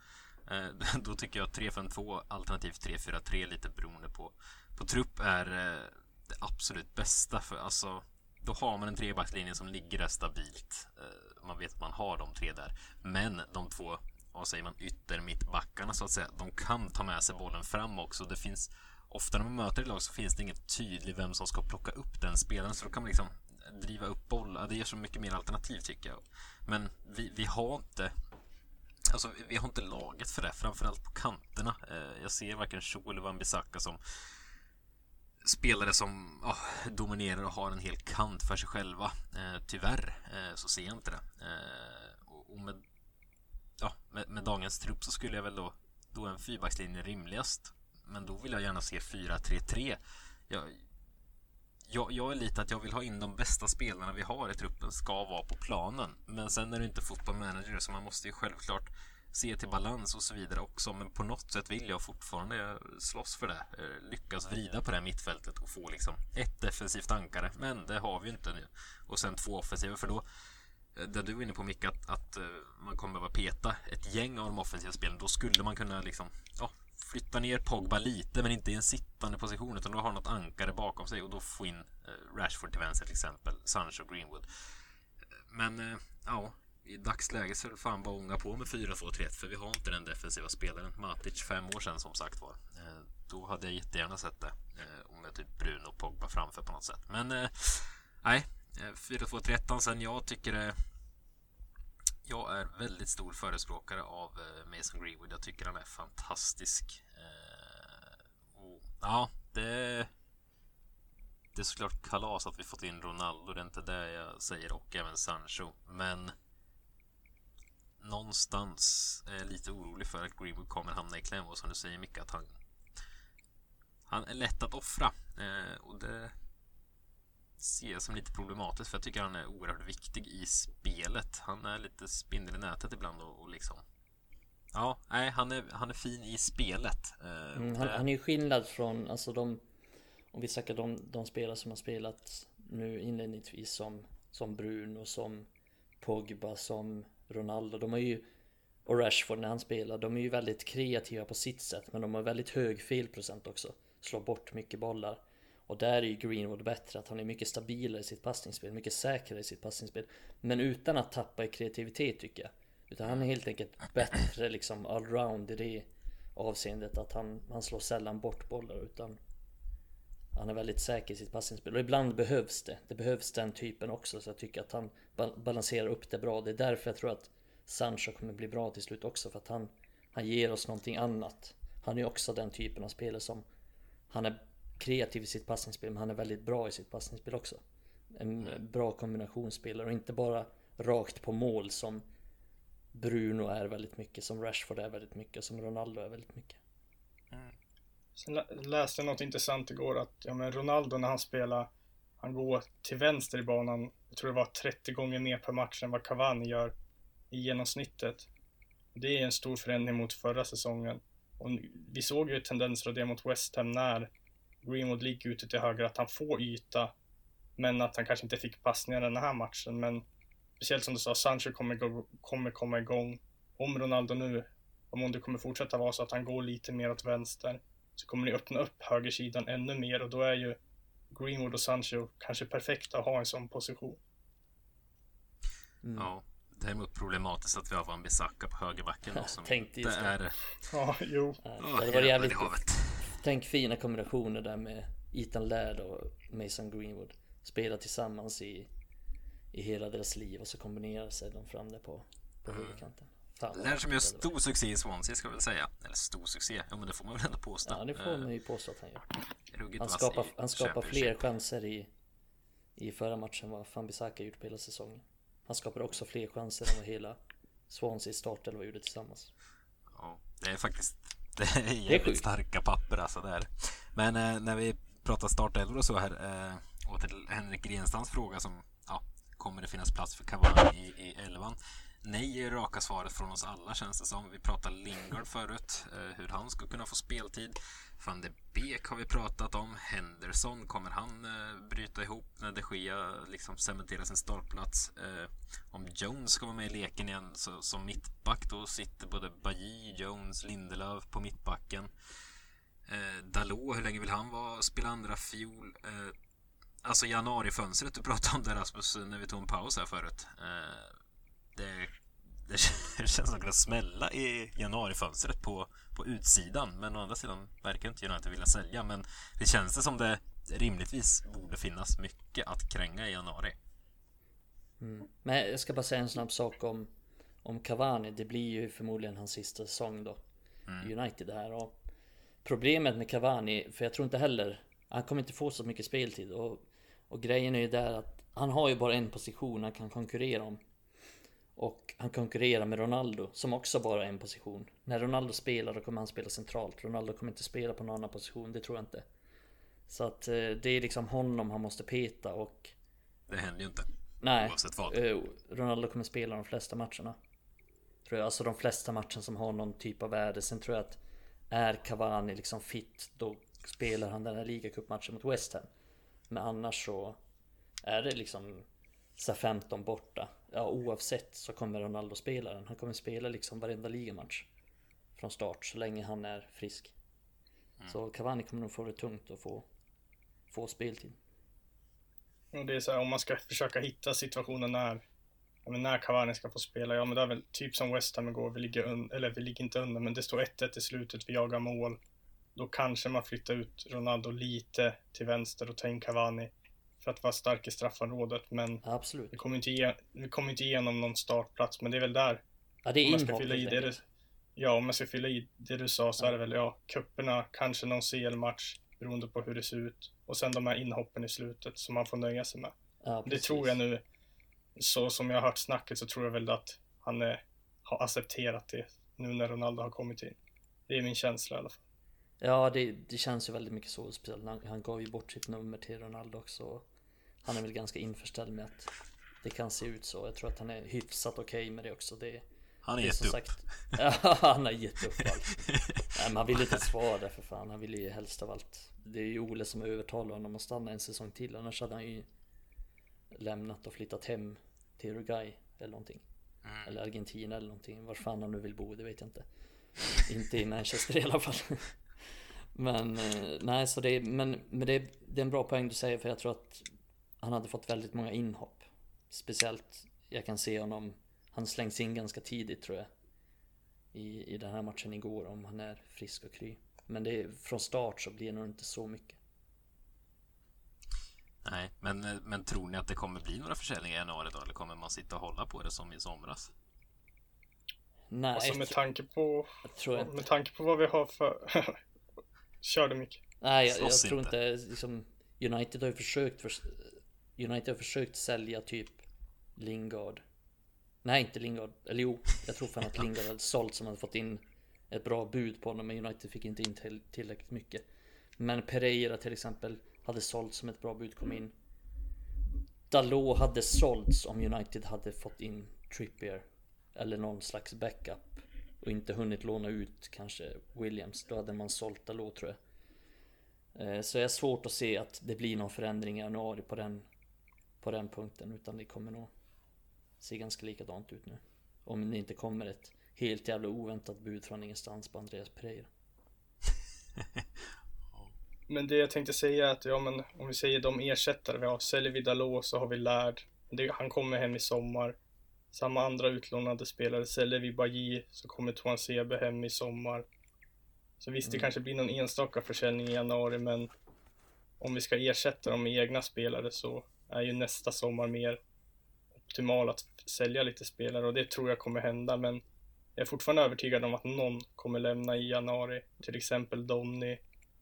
Eh, då tycker jag 3-5-2 alternativt 3-4-3 lite beroende på, på trupp är eh, det absolut bästa. För alltså då har man en trebackslinje som ligger där stabilt. Eh, man vet att man har de tre där. Men de två vad säger man, yttermittbackarna så att säga, de kan ta med sig bollen fram också. Det finns ofta när man möter ett lag så finns det inget tydligt vem som ska plocka upp den spelaren så då kan man liksom driva upp bollar. Det ger så mycket mer alternativ tycker jag. Men vi, vi har inte Alltså, vi- har inte laget för det, framförallt på kanterna. Eh, jag ser varken Cho eller Wan-Bissaka som spelare som oh, dominerar och har en hel kant för sig själva. Eh, tyvärr eh, så ser jag inte det. Eh, och, och med, ja, med, med dagens trupp så skulle jag väl då, då är en fyrbackslinje rimligast. Men då vill jag gärna se 4-3-3. Jag, jag, jag är lite att jag vill ha in de bästa spelarna vi har i truppen ska vara på planen. Men sen är det inte fotboll manager så man måste ju självklart se till balans och så vidare också. Men på något sätt vill jag fortfarande slåss för det. Eh, lyckas vrida på det här mittfältet och få liksom ett defensivt ankare. Men det har vi ju inte nu. Och sen två offensiva för då Eh, där du var inne på Micke att, att eh, man kommer behöva peta ett gäng av de offensiva spelen. Då skulle man kunna liksom ja, flytta ner Pogba lite men inte i en sittande position utan då har något ankare bakom sig och då få in eh, Rashford till vänster till exempel, Sancho Greenwood. Men ja, i dagsläget så är det fan bara att ånga på med 4-2-3-1 för vi har inte den defensiva spelaren. Matic fem år sedan som sagt var. Då hade jag jättegärna sett det. Om jag typ Bruno och Pogba framför på något sätt. Men nej, eh, 4-2-3-1 sen jag tycker det jag är väldigt stor förespråkare av eh, Mason Greenwood. Jag tycker han är fantastisk. Eh, och, ja, det, det är såklart kalas att vi fått in Ronaldo. Det är inte det jag säger. Och även Sancho. Men någonstans är jag lite orolig för att Greenwood kommer hamna i kläm. Och som du säger Micke, att han, han är lätt att offra. Eh, och det ser jag som lite problematiskt för jag tycker han är oerhört viktig i spelet. Han är lite spindel i nätet ibland och, och liksom Ja, nej, han är, han är fin i spelet. Eh,
Mm, han, han är ju skillnad från, alltså de Om vi snackar de, de spelare som har spelat nu inledningsvis som Som Bruno, som Pogba, som Ronaldo. De har ju Och Rashford när han spelar, de är ju väldigt kreativa på sitt sätt men de har väldigt hög felprocent också. Slår bort mycket bollar. Och där är ju Greenwood bättre, att han är mycket stabilare i sitt passningsspel, mycket säkrare i sitt passningsspel. Men utan att tappa i kreativitet tycker jag. Utan han är helt enkelt bättre liksom allround i det avseendet att han, han slår sällan bort bollar utan han är väldigt säker i sitt passningsspel och ibland behövs det. Det behövs den typen också så jag tycker att han balanserar upp det bra. Det är därför jag tror att Sancho kommer bli bra till slut också för att han, han ger oss någonting annat. Han är ju också den typen av spelare som Han är kreativ i sitt passningsspel men han är väldigt bra i sitt passningsspel också. En bra kombinationsspelare och inte bara rakt på mål som Bruno är väldigt mycket, som Rashford är väldigt mycket, och som Ronaldo är väldigt mycket. Mm.
Sen läste jag något intressant igår att ja, men Ronaldo när han spelar, han går till vänster i banan, jag tror det var 30 gånger mer per match än vad Cavani gör i genomsnittet. Det är en stor förändring mot förra säsongen. Och vi såg ju tendenser av det mot West Ham när Greenwood ligger ute till höger, att han får yta, men att han kanske inte fick passningar den här matchen. Men speciellt som du sa, Sancho kommer, kommer komma igång. Om Ronaldo nu, om det kommer fortsätta vara så att han går lite mer åt vänster, så kommer ni öppna upp högersidan ännu mer och då är ju Greenwood och Sancho kanske perfekta att ha en sån position.
Mm. Ja, däremot problematiskt att vi har Van Bissaka på högerbacken som
Tänkte
inte är...
Ja, jo.
Ja, det var jävligt... Tänk fina kombinationer där med Ethan Laird och Mason Greenwood. Spela tillsammans i, i hela deras liv och så kombinerar sig de fram där på, på mm. högerkanten.
Laird som gör stor succé i Swansea ska jag väl säga. Eller stor succé, ja men det får man väl ändå påstå.
Ja det får man ju påstå att han gör. Han skapar, han skapar fler chanser i, i förra matchen vad Van Bissaka gjort på hela säsongen. Han skapade också fler chanser än vad hela Swansea startelva gjorde tillsammans.
Ja, det är faktiskt det är jävligt starka papper alltså där. Men eh, när vi pratar startelvor och så här eh, och till Henrik Grenstams fråga som ja, kommer det finnas plats för Cavani i, i elvan? Nej är raka svaret från oss alla känns det som. Vi pratade Lingard förut, eh, hur han ska kunna få speltid. Van de Beek har vi pratat om. Henderson, kommer han eh, bryta ihop när de Gea liksom cementerar sin startplats? Eh, om Jones ska vara med i leken igen så, som mittback då sitter både Bajy, Jones, Lindelöf på mittbacken. Dalot, hur länge vill han vara, spela andra fiol? Alltså januarifönstret du pratade om där Rasmus när vi tog en paus här förut. Eh, det, det känns som att det smälla i januarifönstret på, på utsidan. Men å andra sidan verkar inte United vilja sälja. Men det känns det som det rimligtvis borde finnas mycket att kränga i januari.
Mm. Men jag ska bara säga en snabb sak om, om Cavani. Det blir ju förmodligen hans sista säsong då. Mm. United här. Och problemet med Cavani, för jag tror inte heller han kommer inte få så mycket speltid. Och, och grejen är ju där att han har ju bara en position han kan konkurrera om. Och han konkurrerar med Ronaldo som också bara är en position. När Ronaldo spelar då kommer han spela centralt. Ronaldo kommer inte spela på någon annan position, det tror jag inte. Så att eh, det är liksom honom han måste peta och...
Det händer ju inte.
Nej. Oavsett vad. Eh, Ronaldo kommer spela de flesta matcherna. Tror jag. Alltså de flesta matcherna som har någon typ av värde. Sen tror jag att är Cavani liksom fit då spelar han den här ligacupmatchen mot West Ham. Men annars så är det liksom så 15 borta. Ja oavsett så kommer Ronaldo spela den. Han kommer spela liksom varenda ligamatch. Från start så länge han är frisk. Mm. Så Cavani kommer nog få det tungt att få, få speltid.
Och det är så här, om man ska försöka hitta situationen när, men när Cavani ska få spela. Ja men det är väl typ som West Ham igår, vi ligger under, eller vi ligger inte under, men det står 1-1 i slutet, vi jagar mål. Då kanske man flyttar ut Ronaldo lite till vänster och tar in Cavani för att vara stark i straffområdet. Men
Absolut.
Vi, kommer inte ge, vi kommer inte igenom någon startplats, men det är väl där.
Ja, det är inhopp fylla
i det du, Ja, om man ska fylla i det du sa så ja. är det väl, ja, kupperna, kanske någon CL-match beroende på hur det ser ut. Och sen de här inhoppen i slutet som man får nöja sig med. Ja, det tror jag nu, så som jag har hört snacket så tror jag väl att han är, har accepterat det nu när Ronaldo har kommit in. Det är min känsla i alla fall.
Ja, det, det känns ju väldigt mycket så. Speciellt han, han gav ju bort sitt nummer till Ronaldo också. Han är väl ganska införställd med att det kan se ut så. Jag tror att han är hyfsat okej okay med det också. Det,
han har gett upp. Sagt,
ja, han har gett upp allt. Nej, men han vill inte svara där för fan. Han vill ju helst av allt. Det är ju Ole som övertalar honom att stanna en säsong till. Annars hade han ju lämnat och flyttat hem till Uruguay eller någonting. Mm. Eller Argentina eller någonting. Var fan han nu vill bo, det vet jag inte. inte i Manchester i alla fall. Men eh, nej, så det är, men, men det, är, det är en bra poäng du säger för jag tror att han hade fått väldigt många inhopp. Speciellt, jag kan se honom, han slängs in ganska tidigt tror jag. I, i den här matchen igår om han är frisk och kry. Men det är, från start så blir det nog inte så mycket.
Nej, men, men tror ni att det kommer bli några försäljningar i januari då? Eller kommer man sitta och hålla på det som i somras?
Nej,
Alltså med tanke på,
jag tror inte.
med tanke på vad vi har för... Kör du mycket.
Nej, jag, jag tror
inte.
inte liksom United har ju försökt för, United har försökt sälja typ Lingard. Nej, inte Lingard. Eller jo, jag tror fan att Lingard hade sålt som hade fått in ett bra bud på honom, men United fick inte in till, tillräckligt mycket. Men Pereira till exempel hade sålt som ett bra bud kom in. Dalot hade sålts om United hade fått in Trippier eller någon slags backup och inte hunnit låna ut kanske Williams. Då hade man sålt Dalot tror jag. Eh, så jag är svårt att se att det blir någon förändring i januari på den på den punkten utan det kommer nog Se ganska likadant ut nu Om det inte kommer ett helt jävla oväntat bud från ingenstans på Andreas Pereira
Men det jag tänkte säga är att, ja men om vi säger de ersättare vi har, säljer vi Dalot så har vi Lärd. Det, han kommer hem i sommar. Samma andra utlånade spelare, säljer vi Bajy så kommer Toan Sebe hem i sommar. Så visst, det
Mm.
kanske blir någon enstaka försäljning i januari, men om vi ska ersätta dem med egna spelare så är ju nästa sommar mer optimal att sälja lite spelare och det tror jag kommer hända, men jag är fortfarande övertygad om att någon kommer lämna i januari, till exempel Donny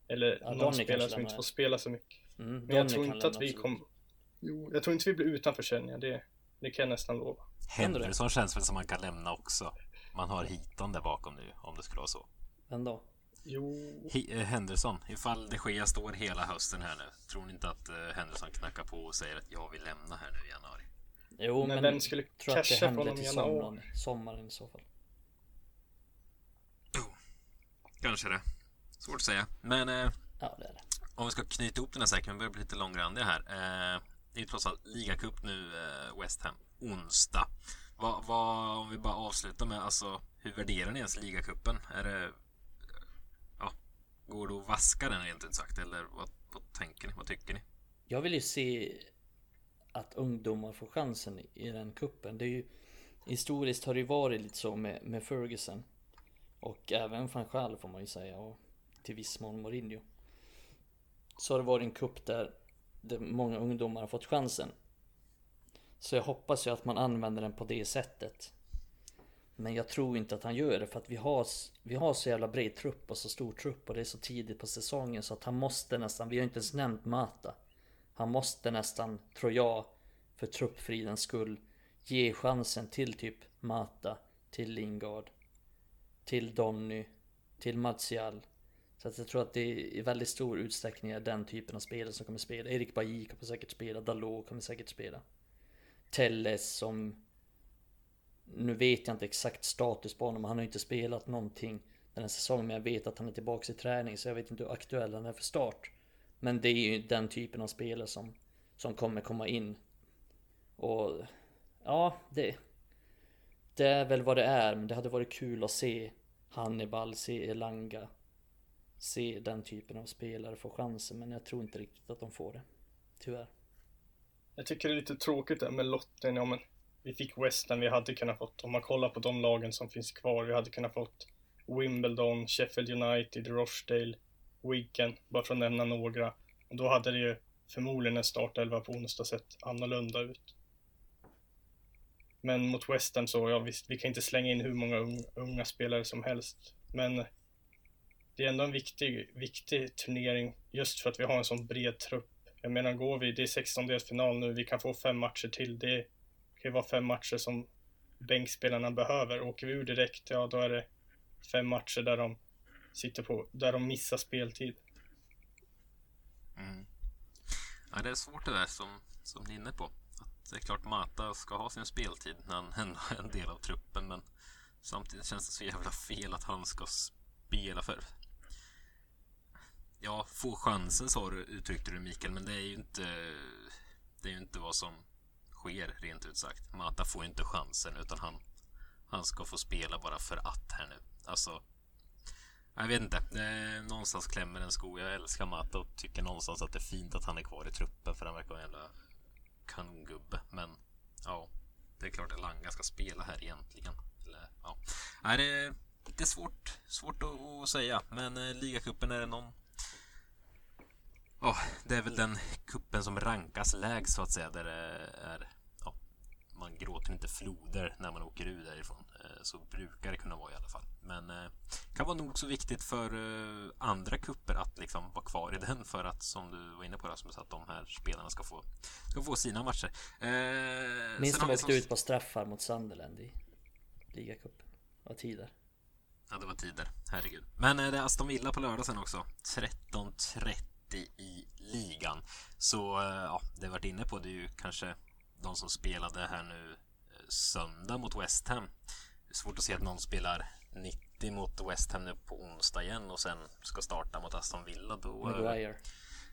eller
Ja,
någon
Donny
spelare som inte får spela så mycket.
mm,
Men
Donny
jag tror inte att vi kommer... Jo, jag tror inte vi blir utan försäljningar, det, det kan jag nästan lova.
Henderson känns väl som man kan lämna också. Man har hitan där bakom nu, om det skulle vara så.
Vem då?
Jo,
eh, Henderson, ifall de Gea står hela hösten här nu, tror ni inte att eh, Henderson knackar på och säger att jag vill lämna här nu i januari?
Jo
Men
men,
vem skulle
tror att det händer till sommaren, sommaren i så fall
Kanske det. Svårt att säga. Men eh,
Ja det är det
om vi ska knyta ihop den här säcken, vi börjar bli lite långrandiga här. Eh, det är ju trots allt ligacup nu, eh, West Ham, onsdag. Vad, vad, om vi bara avslutar med, alltså, hur värderar ni ens ligacupen? Är det, går det att vaska den rent ut sagt? Eller vad, vad tänker ni? Vad tycker ni?
Jag vill ju se att ungdomar får chansen i den kuppen. Det är ju historiskt har det ju varit lite så med, med Ferguson och även van Gaal får man ju säga och till viss mån Mourinho. Så har det varit en kupp där, där många ungdomar har fått chansen. Så jag hoppas ju att man använder den på det sättet. Men jag tror inte att han gör det för att vi har, vi har så jävla bred trupp och så stor trupp och det är så tidigt på säsongen så att han måste nästan, vi har inte ens nämnt Mata. Han måste nästan, tror jag, för truppfridens skull ge chansen till typ Mata, till Lingard, till Donny, till Martial. Så att jag tror att det i väldigt stor utsträckning är den typen av spelare som kommer spela. Erik Bailly kommer säkert spela, Dalot kommer säkert spela. Telles som... Nu vet jag inte exakt status på honom, han har ju inte spelat någonting den här säsongen, men jag vet att han är tillbaka i träning, så jag vet inte hur aktuell han är för start. Men det är ju den typen av spelare som, som kommer komma in. Och ja, det, det är väl vad det är, men det hade varit kul att se Hannibal, se Elanga, se den typen av spelare få chansen, men jag tror inte riktigt att de får det. Tyvärr.
jag tycker det är lite tråkigt där med lotten. Ja, men vi fick Western, vi hade kunnat fått, om man kollar på de lagen som finns kvar, vi hade kunnat fått Wimbledon, Sheffield United, Rochdale, Wigan, bara för att nämna några. Och då hade det ju förmodligen en startelva på onsdag sett annorlunda ut. Men mot Western så, ja visst, vi kan inte slänga in hur många unga, unga spelare som helst. Men det är ändå en viktig, viktig turnering just för att vi har en sån bred trupp. Jag menar, går vi, det är 16 final nu, vi kan få fem matcher till. Det kan ju vara fem matcher som bänkspelarna behöver. Åker vi ur direkt, ja då är det fem matcher där de sitter på, där de missar speltid.
Mm. Ja, det är svårt det där som, som ni är inne på. Att det är klart Mata ska ha sin speltid när han ändå är en del av truppen men samtidigt känns det så jävla fel att han ska spela för. Ja, få chansen sa du, uttryckte du Mikael, men det är ju inte det är ju inte vad som sker rent ut sagt. Mata får ju inte chansen utan han, han ska få spela bara för att här nu. Alltså jag vet inte. Eh, någonstans klämmer en sko. Jag älskar Mata och tycker någonstans att det är fint att han är kvar i truppen för han verkar vara en jävla kanongubbe. Men ja, det är klart att Langa ska spela här egentligen. Eller, ja. Nej, det, är, det är svårt, svårt att, att säga. Men eh, ligacupen är det någon... Ja, det är väl den kuppen som rankas lägst så att säga. Där det är... Ja, man gråter inte floder när man åker ur därifrån. Eh, så brukar det kunna vara i alla fall. Men eh, kan vara nog så viktigt för eh, andra kupper att liksom vara kvar i den för att som du var inne på Rasmus att de här spelarna ska få, ska få sina matcher.
Eh, Minns du vi åkte ut på straffar mot Sunderland i ligacupen? Vad tider.
Ja, det var tider. Herregud. Men eh, det är Aston Villa på lördag sen också. 13.30 i ligan. Så eh, ja, det varit inne på det är ju kanske de som spelade här nu eh, söndag mot West Ham. Det är svårt att se att någon spelar 90 mot West Ham nu på onsdag igen och sen ska starta mot Aston Villa. Då,
Maguire.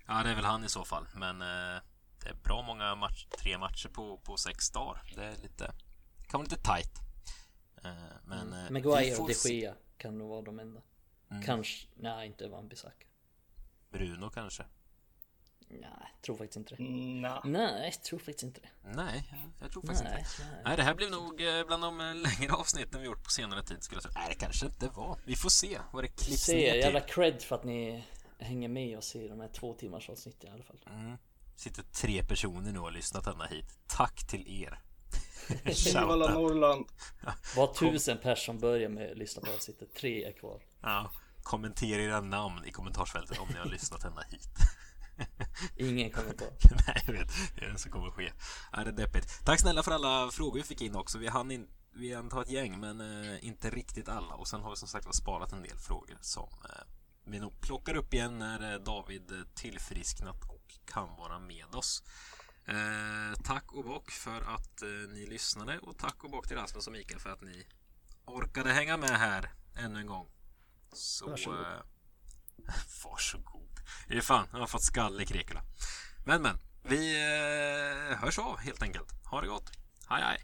Ja, det är väl han i så fall. Men det är bra många match, tre matcher på, på sex dagar. Det är lite, kan vara lite tight.
Men mm. Maguire och de Gea kan nog vara de enda. Mm. Kanske, nej inte Van Bissaka.
Bruno kanske?
Nej, tror faktiskt inte det.
Nej.
Nej, tror faktiskt inte det.
Nej, jag tror faktiskt nej, inte det. Nej. nej, det här blev nog eh, bland de eh, längre avsnitten vi gjort på senare tid skulle jag säga. Nej, det kanske inte var. Vi får se vad det klipps
se, ner till. Jävla cred för att ni hänger med oss i de här två timmars avsnitten i alla fall.
Mm. Sitter tre personer nu och har lyssnat ända hit. Tack till er.
Norrland.
Var tusen pers som börjar med att lyssna på avsnittet. Tre är kvar.
Ja. Kommentera era namn i kommentarsfältet om ni har lyssnat ända hit.
Ingen kommentar.
Nej, jag vet. Det är det som kommer att ske. Är det deppigt. Tack snälla för alla frågor vi fick in också. Vi hann in vi hann ta ett gäng, men eh, inte riktigt alla. Och sen har vi som sagt sparat en del frågor som eh, vi nog plockar upp igen när eh, David eh, tillfrisknat och kan vara med oss. Eh, tack och bock för att eh, ni lyssnade och tack och bock till Rasmus och Mikael för att ni orkade hänga med här ännu en gång. Så... Varsågod. Eh, varsågod. Det är fan, jag har fått skall i Krekula. Men men, vi eh, hörs av helt enkelt. Ha det gott. Hej hej!